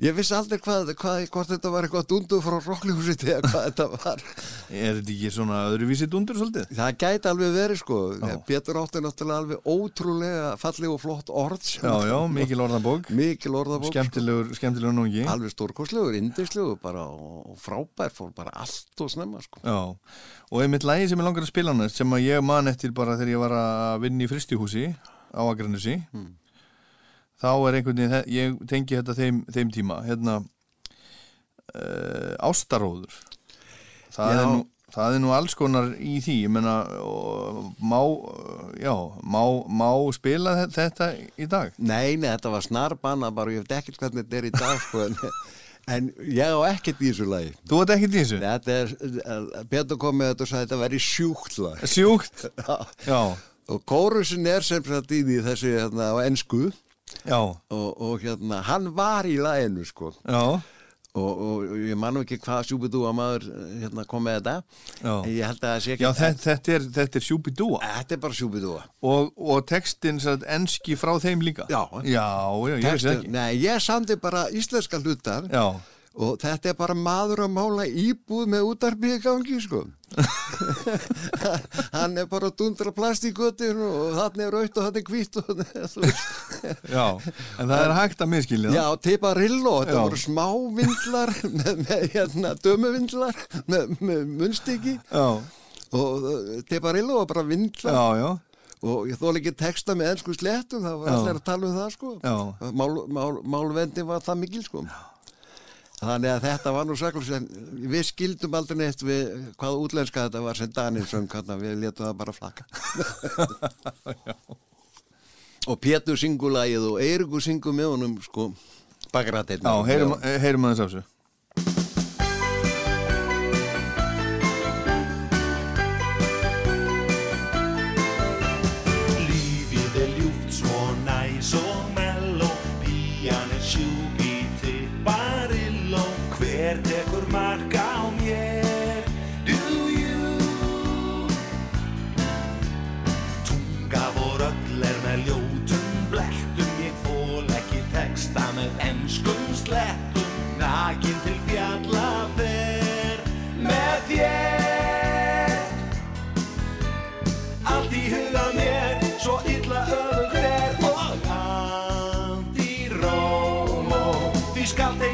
ég vissi aldrei hvað, hvað, hvort þetta var eitthvað dundu frá Rokklihúsit eða hvað þetta var. Er þetta ekki svona öðruvísi Dundur svolítið? það gæti alveg verið sko. Pétur átti náttúrulega alveg ótrúlega falleg og flott orð Já, já, mikil orðabók. Mikil orðabók skemmtilegur, skemmtilegur núngi alveg stórkostlegur, indislegur bara og, frábær fór bara allt og snemma sko. Já, og einmitt lægi sem ég langar að spila næst sem að ég man eftir bara þegar ég var að vinna í fristihúsi á Akranusi þá er einhvern veginn, ég tengi þetta þeim, þeim tíma, hérna uh, ástaróður. Það Já. er, nú, það er nú alls konar í því. Ég menna, má já, má, má spila þe- þetta í dag? Nei, nei, þetta var snarbanna bara. Ég veit ekkert hvernig þetta er í dag sko, en, en ég á ekkert í þessu lagi. Þú veit ekki í þessu? Þetta er, eh, Pétur kom með þetta og sagði þetta væri sjúkt lag. Sjúkt? Já. Og kórusin er sem sagt í því þessi hérna, á ensku. já, og, og hérna, hann var í laginu sko. Já, og, og ég manum ekki hvað sjúbidú að maður hérna, kom með þetta. Já. en ég held að það sé ekki já þetta, þetta er, þetta er sjúbidúa Þetta er bara sjúbidú og, og textin enski frá þeim líka. Já. já, já ég veist ekki. Nei, ég samti bara íslenska hlutar já, og þetta er bara maður að mála íbúð með í gangi sko hann er bara að dundra plast í göttinu og þannig er raut og þannig er veist. já en það er hægt að miskilja Já, Tiparillo, þetta Já. voru smá vindlar með, með hérna, dömuvindlar með, með munstiki já, og uh, Tiparillo var bara vindlar já, já, og ég þóla ekki texta með ennsku slettum, það var Já. allir að tala um það sko Já. Mál, mál, Málvendi var það mikil sko Þannig að þetta var nú saklus en við skildum aldrei neitt við hvað útlenska þetta var sem Danir söng hann við letum það bara flaka og Pétur syngur lagið og Eirikur syngur með honum sko bakrættin já heyrum, heyrum aðeins af þessu Því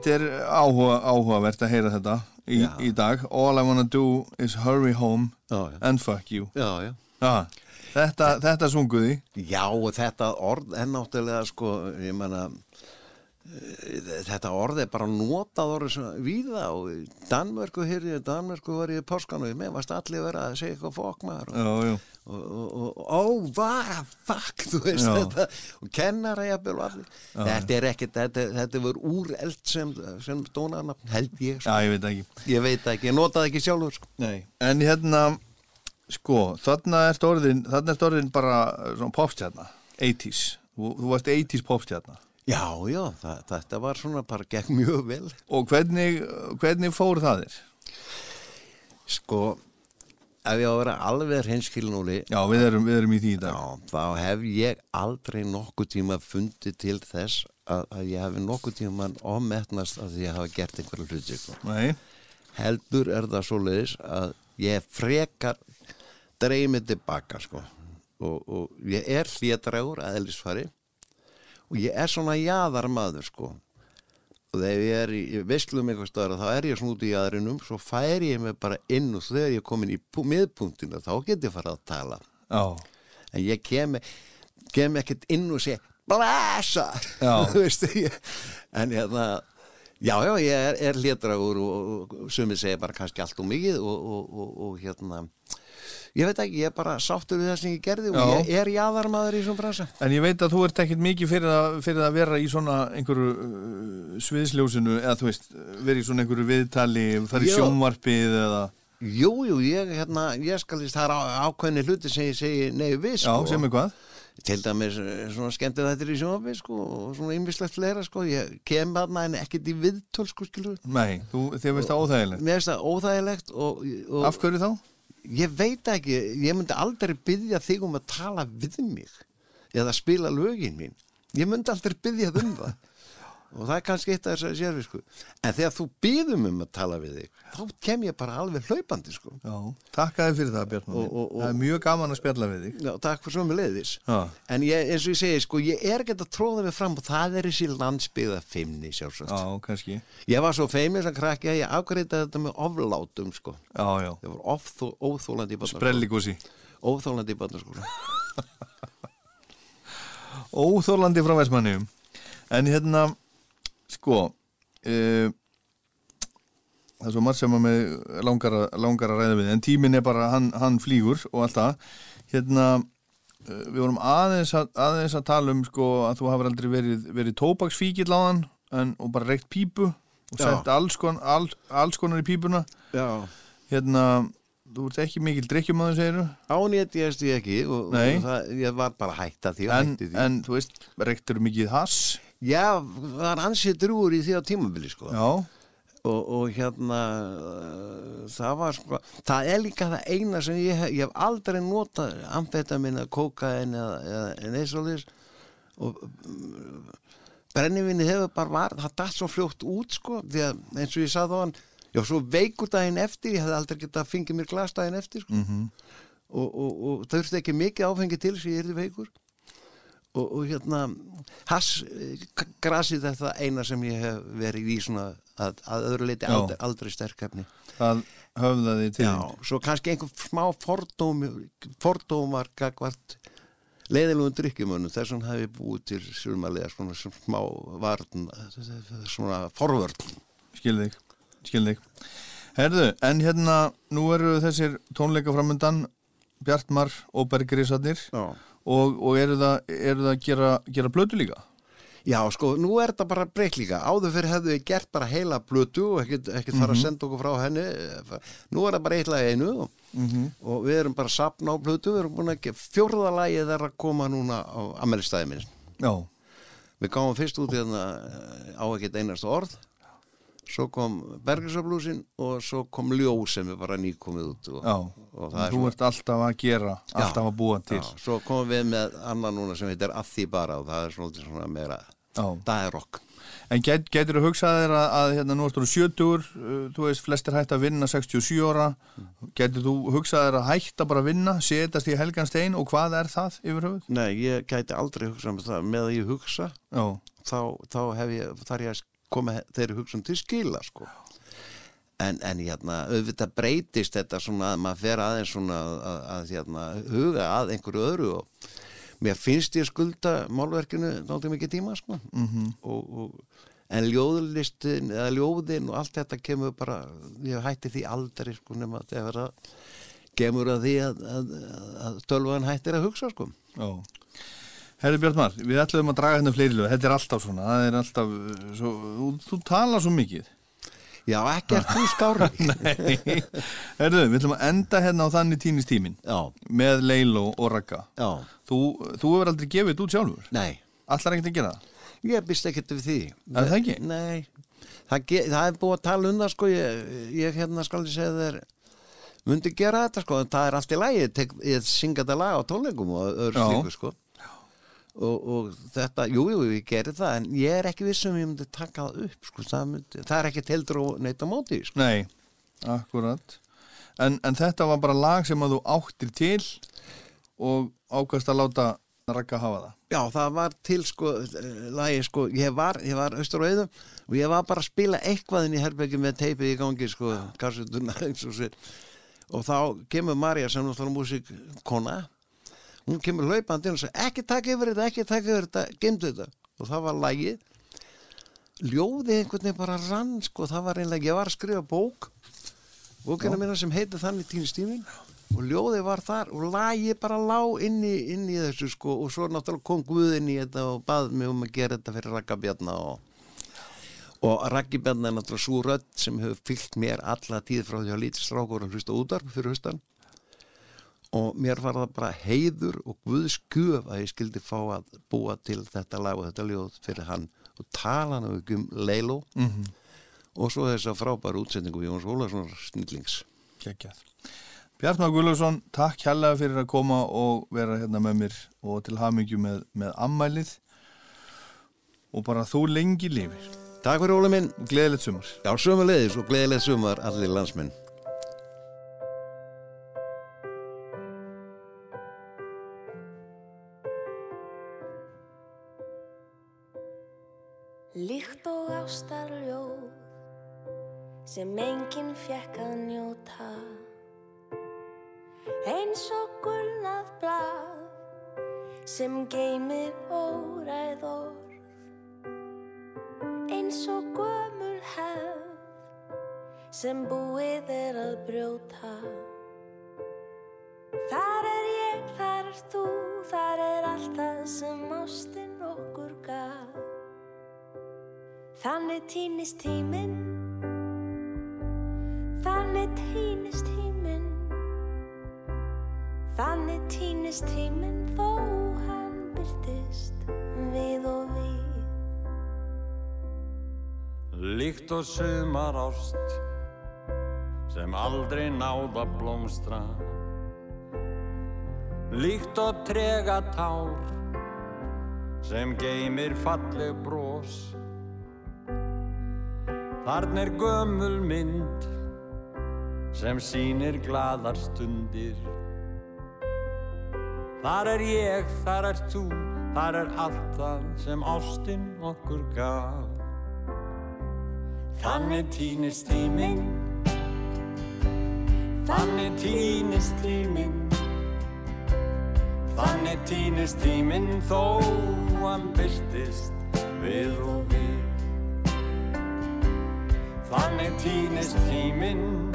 þetta er áhuga, áhugavert að heyra þetta í, í dag. All I wanna do is hurry home Já, já. and fuck you. Já, þetta, þetta sunguði. Já, og þetta orð er náttúrulega sko, ég menna þetta orð er bara notað orðið svona víða og Danmörku í Danmörku var í páskan og ég með varst allir vera að segja eitthvað fokk maður og, Já, já. og, og, og ó, vara, fuck þú veist Já. þetta og kennara jafnvel og allir þetta er ekkert, þetta, þetta var úreld sem, sem dónarnafn held ég sko. Já, ég veit ekki. ég veit ekki, ég notaði ekki sjálfur sko. En hérna, sko, þarna er orðin, þarna er orðin bara svona popstjarna, 80s. Þú, þú varst 80s popstjarna. Já, já, það, þetta var svona bara gekk mjög vel Og hvernig, hvernig fór það þér? Sko, ef ég á að vera alveg hinskilnúli, Já, við erum, við erum í því í dag. já, þá hef ég aldrei nokkuð tíma fundið til þess að, að ég hef nokkuð tíma ofmetnast að ég hafa gert einhverju hluti. Sko. Nei, Heldur er það svoleiðis að ég frekar dreymið tilbaka, sko. Og, og ég er hlétrægur að eldisfari og ég er svona jaðar maður, sko. og þegar ég er í, veistlum eitthvað stöðar þá er ég svona út í aðrinum svo færi ég mig bara inn og þegar ég er komin í miðpunktinu þá get ég farið að tala. Já, en ég kem, kem ekkert inn og sé blæsa veist, ég, en hérna já já ég er, er hlétragur og, og, og sumið segja bara kannski allt og mikið og, og, og, og hérna ég veit ekki, ég er bara sáttur við það sem ég gerði og Já. ég er jaðarmaður í svona bransa En ég veit að þú ert ekkert mikið fyrir að, fyrir að vera í svona einhverju uh, sviðsljósinu eða þú veist, vera í svona einhverju viðtali, fara í Já. sjónvarpið eða, Jú, jú, ég, hérna, ég skal þess, það er ákveðni hluti sem ég segi nei við, já, sko. sem er hvað? Til dæmis eh, svona skemmtið þetta í sjónvarpi, sko, og svona ymmislegt fleira, sko. Ég kem þarna en ekkert í viðtöl, sko, skilur. Nei, þú, þið veist það óþægilegt. Mér finnst það óþægilegt og, og Af hverju þá? Ég veit ekki, ég myndi aldrei byggja þig um að tala við mig eða spila lögin mín. Ég myndi aldrei byggja um það. Og það er kannski eitt af þess að sérfi, sko. En þegar þú byggðum um að tala við þig, þá kem ég bara alveg hlaupandi, sko. Já, takk að þið fyrir það, Björn. Og- og- og- Það er mjög gaman að spjalla við þig. Já, takk fyrir svo með leiðis. En ég, eins og ég segi, sko, ég er ekki að tróða mig fram og það er þessi landsbyggða fimmni, sjálfsagt. Já, kannski. Ég var svo feimið sem krakki að ég afgreita þetta með oflátum, sko. Já, já. Ég var ofþó, óþólandi í barnaskóla. Sprelligúsi. Óþólandi í barnaskóla. Óþórlandi frá Vestmanniðum. En hérna, sko, uh, það er svo margt sem að með langar, langar að ræða við, en tíminn er bara, hann, hann flýgur og allt það. Hérna, uh, við vorum aðeins að, aðeins að tala um, sko, að þú hafur aldrei verið, verið tóbaksfíkill á hann en, og bara reykt pípu og sett alls, kon, all, alls konar í pípuna. Já. Hérna, þú ert ekki mikil drikkjumöðu, segir Ánét ég eftir ég ekki og, og það, ég var bara hætt að því og hætti því. en þú veist, reyktur mikið hass Já, það er ansið drúur í því á tímabili, sko. já, og, og hérna það var sko það er líka það eina sem ég hef, ég hef aldrei notað amfetamin kókain eða, eða eins og þess og mm, brennivinni hefur bara var það datt svo fljótt út sko því að eins og ég sagði á hann já svo veikur daginn eftir ég hefði aldrei getað að fengið mér glas daginn eftir sko. Mhm. og, og, og það þurfti ekki mikið áfengi til sem ég erði veikur og, og hérna hass eh, er það eina sem ég hef verið í svona að, að öðru leiti aldrei, aldrei sterkefni það höfðaði til. Já, svo kannski einhver smá fordóm fordómar gagvart leiðilegum drikkjumönnum þess vegna hafi ég búið til sjumalega svona smá varn svona forvörn. Skil þig, skil þig. Herðu, en hérna nú eru þessir tónleika framundan. Bjartmar og Bergrisarnir Já. Og, og eru það, eru það að gera, gera blötu líka Já, sko, nú er þetta bara breytt líka. Áður fyrir hefðu við gert bara heila blötu og ekkert, ekkert fara að senda okkur frá henni. Nú er það bara eitt lag í einu og, og við erum bara sapna á blötu. Við erum búin að fjórða lagið er að koma núna á ammælistæði minn. Já, Við gáum fyrst út í þarna á ekkert einast orð. Svo kom Bergersaflúsin og svo kom Ljó sem er bara nýkomið út. Og, já og það er þú svona- ert alltaf að gera alltaf að búa til Já, svo komum við með annan núna sem heitir Að því bara og það er svona, svona meira, Já. rock. En get, getur þú hugsað þér að, að hérna, nú ertu 70, uh, þú veist, flestir hægt að vinna 67 ára, getur þú hugsað þér að bara að vinna, setast í helgan stein og hvað er það yfir höfuð? Nei, ég gæti aldrei hugsað með það með að ég hugsa Já, þá, þá hef ég, þar ég að koma þeirri hugsun til skila sko en, en hérna, auðvitað breytist þetta svona að maður fer aðeins svona að, að, að hérna, huga að einhverju öðru og mér finnst ég skulda málverkinu náttúrulega mikið tíma sko Mhm. og, og, en ljóðlistin eða ljóðin og allt þetta kemur bara ég hætti því aldrei sko nema þegar það kemur að því að, að, að tölvan hættir að hugsa sko Já. Herri Björnmar, við ætlum að draga hérna fleiri lög, þetta er alltaf svona, það er alltaf, uh, svo, þú, þú talar svo mikið. Já, ekki er þú skári Nei, herru, við ætlum að enda hérna á þannig tínis tímin Já, með Leilo og Ragga. já, Þú, þú hefur aldrei gefið þetta út sjálfur, nei. Allar ekkert að gera það. Ég býst ekkert við því. Er það ekki? Nei, það, það er búið að tala um það sko ég, ég hérna skal ég segja þér myndi gera þetta sko, en það er allt í lagi ég, ég synga þetta lag á tónleikum og öðru slíku sko og, og þetta, jú, jú, ég geri það en ég er ekki vissum ég myndi taka það upp sko, það, myndi, það er ekki heldur og neitt á móti sko. Nei, akkurat. En, en þetta var bara lag sem að þú áttir til og ákvæmst að láta Ragga hafa það. Já, það var til sko lagi sko, ég var, ég var austur og auðum og ég var bara að spila eitthvað inn í herbergi með teipið í gangi sko, kassutuna eins og sér og þá kemur Marja sem náttúrulega músikkona hún kemur hlaupandi inn og segir ekki taka yfir þetta, ekki taka yfir þetta, gemdu þetta. Og það var lagið. Ljóðið einhvern veginn bara rann sko, það var einlega, ég var að skrifa bók bókina mína sem heitir þannig tínistímin og ljóðið var þar og lagið bara lá inn í, inn í þessu sko. Og svo náttúrulega kom Guð inn í þetta og bað mig um að gera þetta fyrir Ragga Bjarna og, og Raggi Bjarna er náttúrulega svo rödd sem hefur fyllt mér alla tíð frá því að lítið strákur að hlusta útarp fyrir hustan og mér var það bara heiður og Guðs gjöf að ég skildi fá að búa til þetta lag og þetta ljóð fyrir hann og tala hann um Leilo Mhm. og svo þess að frábæra útsendingu Jóns Ólarssonar snillings Kekjað. Bjartmar Guðlaugsson, takk hérlega fyrir að koma og vera hérna með mér og til hamingju með, með ammælið og bara þú lengi lifir Takk fyrir Óli minn gleðilegt sumar. Já, sömulegis og gleðilegt sumar allir landsmenn Líkt og ástarljóð sem enginn fjekk að njóta. Eins og gulnað blað sem geymir óræð orð. Eins og gömul hefð sem búið er að brjóta. Þar er ég, þar er þú, þar er allt það sem ástin okkur gaf Þannig týnist tíminn. Þannig týnist tíminn. Þannig týnist tíminn þó hann byrtist við og við. Líkt og sumar ást sem aldrei náða blómstra. Líkt og trega tár sem geymir falleg brós Þarna er gömul mynd sem sýnir gladar stundir. Þar er ég, þar er þú, þar er allt það sem ástin okkur gaf. Þannig týnist tíminn. Þannig týnist tíminn. Þannig týnist tíminn þó hann byrtist við og við Þannig týnist tíminn.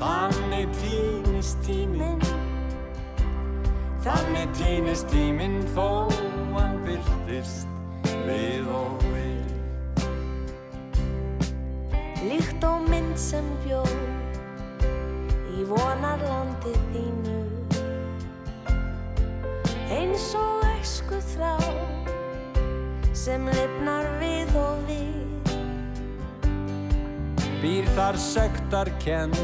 Þannig týnist tíminn. Þannig týnist tíminn þó hann byrtist við og við. Líkt og mynd sem bjó í vonarlandi þínu. Eins og æsku þrá sem lifnar við og við Býr þar sektar kend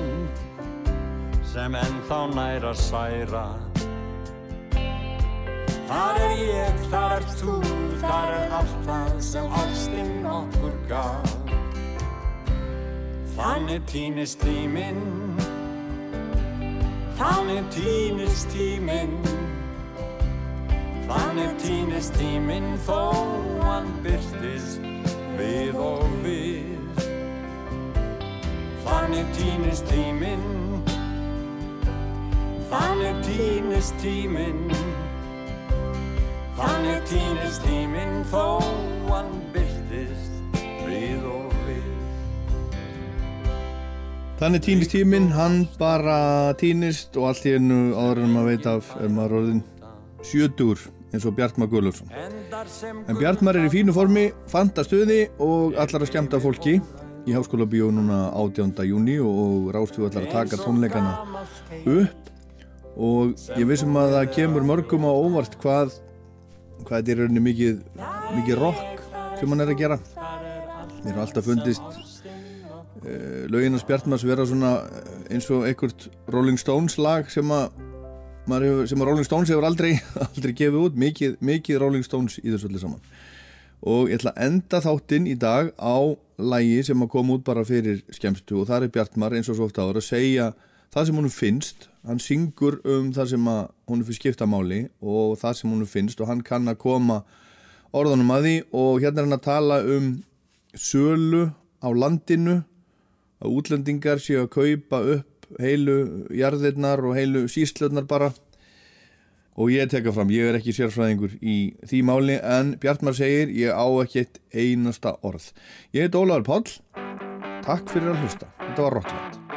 sem ennþá nær að særa. Þar er ég, þar er þú, þar er allt það sem ástin okkur gaf. Þannig týnist tíminn Þannig týnist tíminn. Þannig týnist tíminn þó hann byrtist við og við Þannig týnist tíminn. Þannig týnist tíminn. Þannig týnist tíminn þó hann byrtist við og við. Þannig týnist tíminn, hann bara týnist og allt í einu áður en maður veit af er maður orðin sjötur eins og Bjartmar Guðlöfsson. En Bjartmar er í fínu formi, fanta stuði og allar að skemmta fólki í Háskóla Bíó núna 18. júni og Rástfjú allar að taka tónleikana upp og ég vissum að það kemur mörgum á óvart hvað, hvað þetta er rauninni mikið, mikið rock sem hann er að gera. Mér har alltaf fundist uh, lögin og Bjartmars vera svona eh, eins og einhvert Rolling Stones lag sem að, hefur, sem að Rolling Stones hefur aldrei, aldrei gefið út mikið, mikið Rolling Stones í þessu öllu saman og ég ætla að enda þáttinn í dag á lægi sem að koma út bara fyrir skemmstu og það er Bjartmar eins og svo ofta ára að segja það sem honum finnst. Hann syngur um það sem honum fyrir skipta máli og það sem honum finnst og hann kann að koma orðanum að því. Og hérna er hann að tala um sölu á landinu að útlendingar séu að kaupa upp heilu jarðirnar og heilu síslurnar bara og ég teka fram, ég er ekki sérfræðingur í því máli en Bjartmar segir ég á ekki eitt einasta orð. Ég heit Ólaður Páll. Takk fyrir að hlusta, þetta var Rockland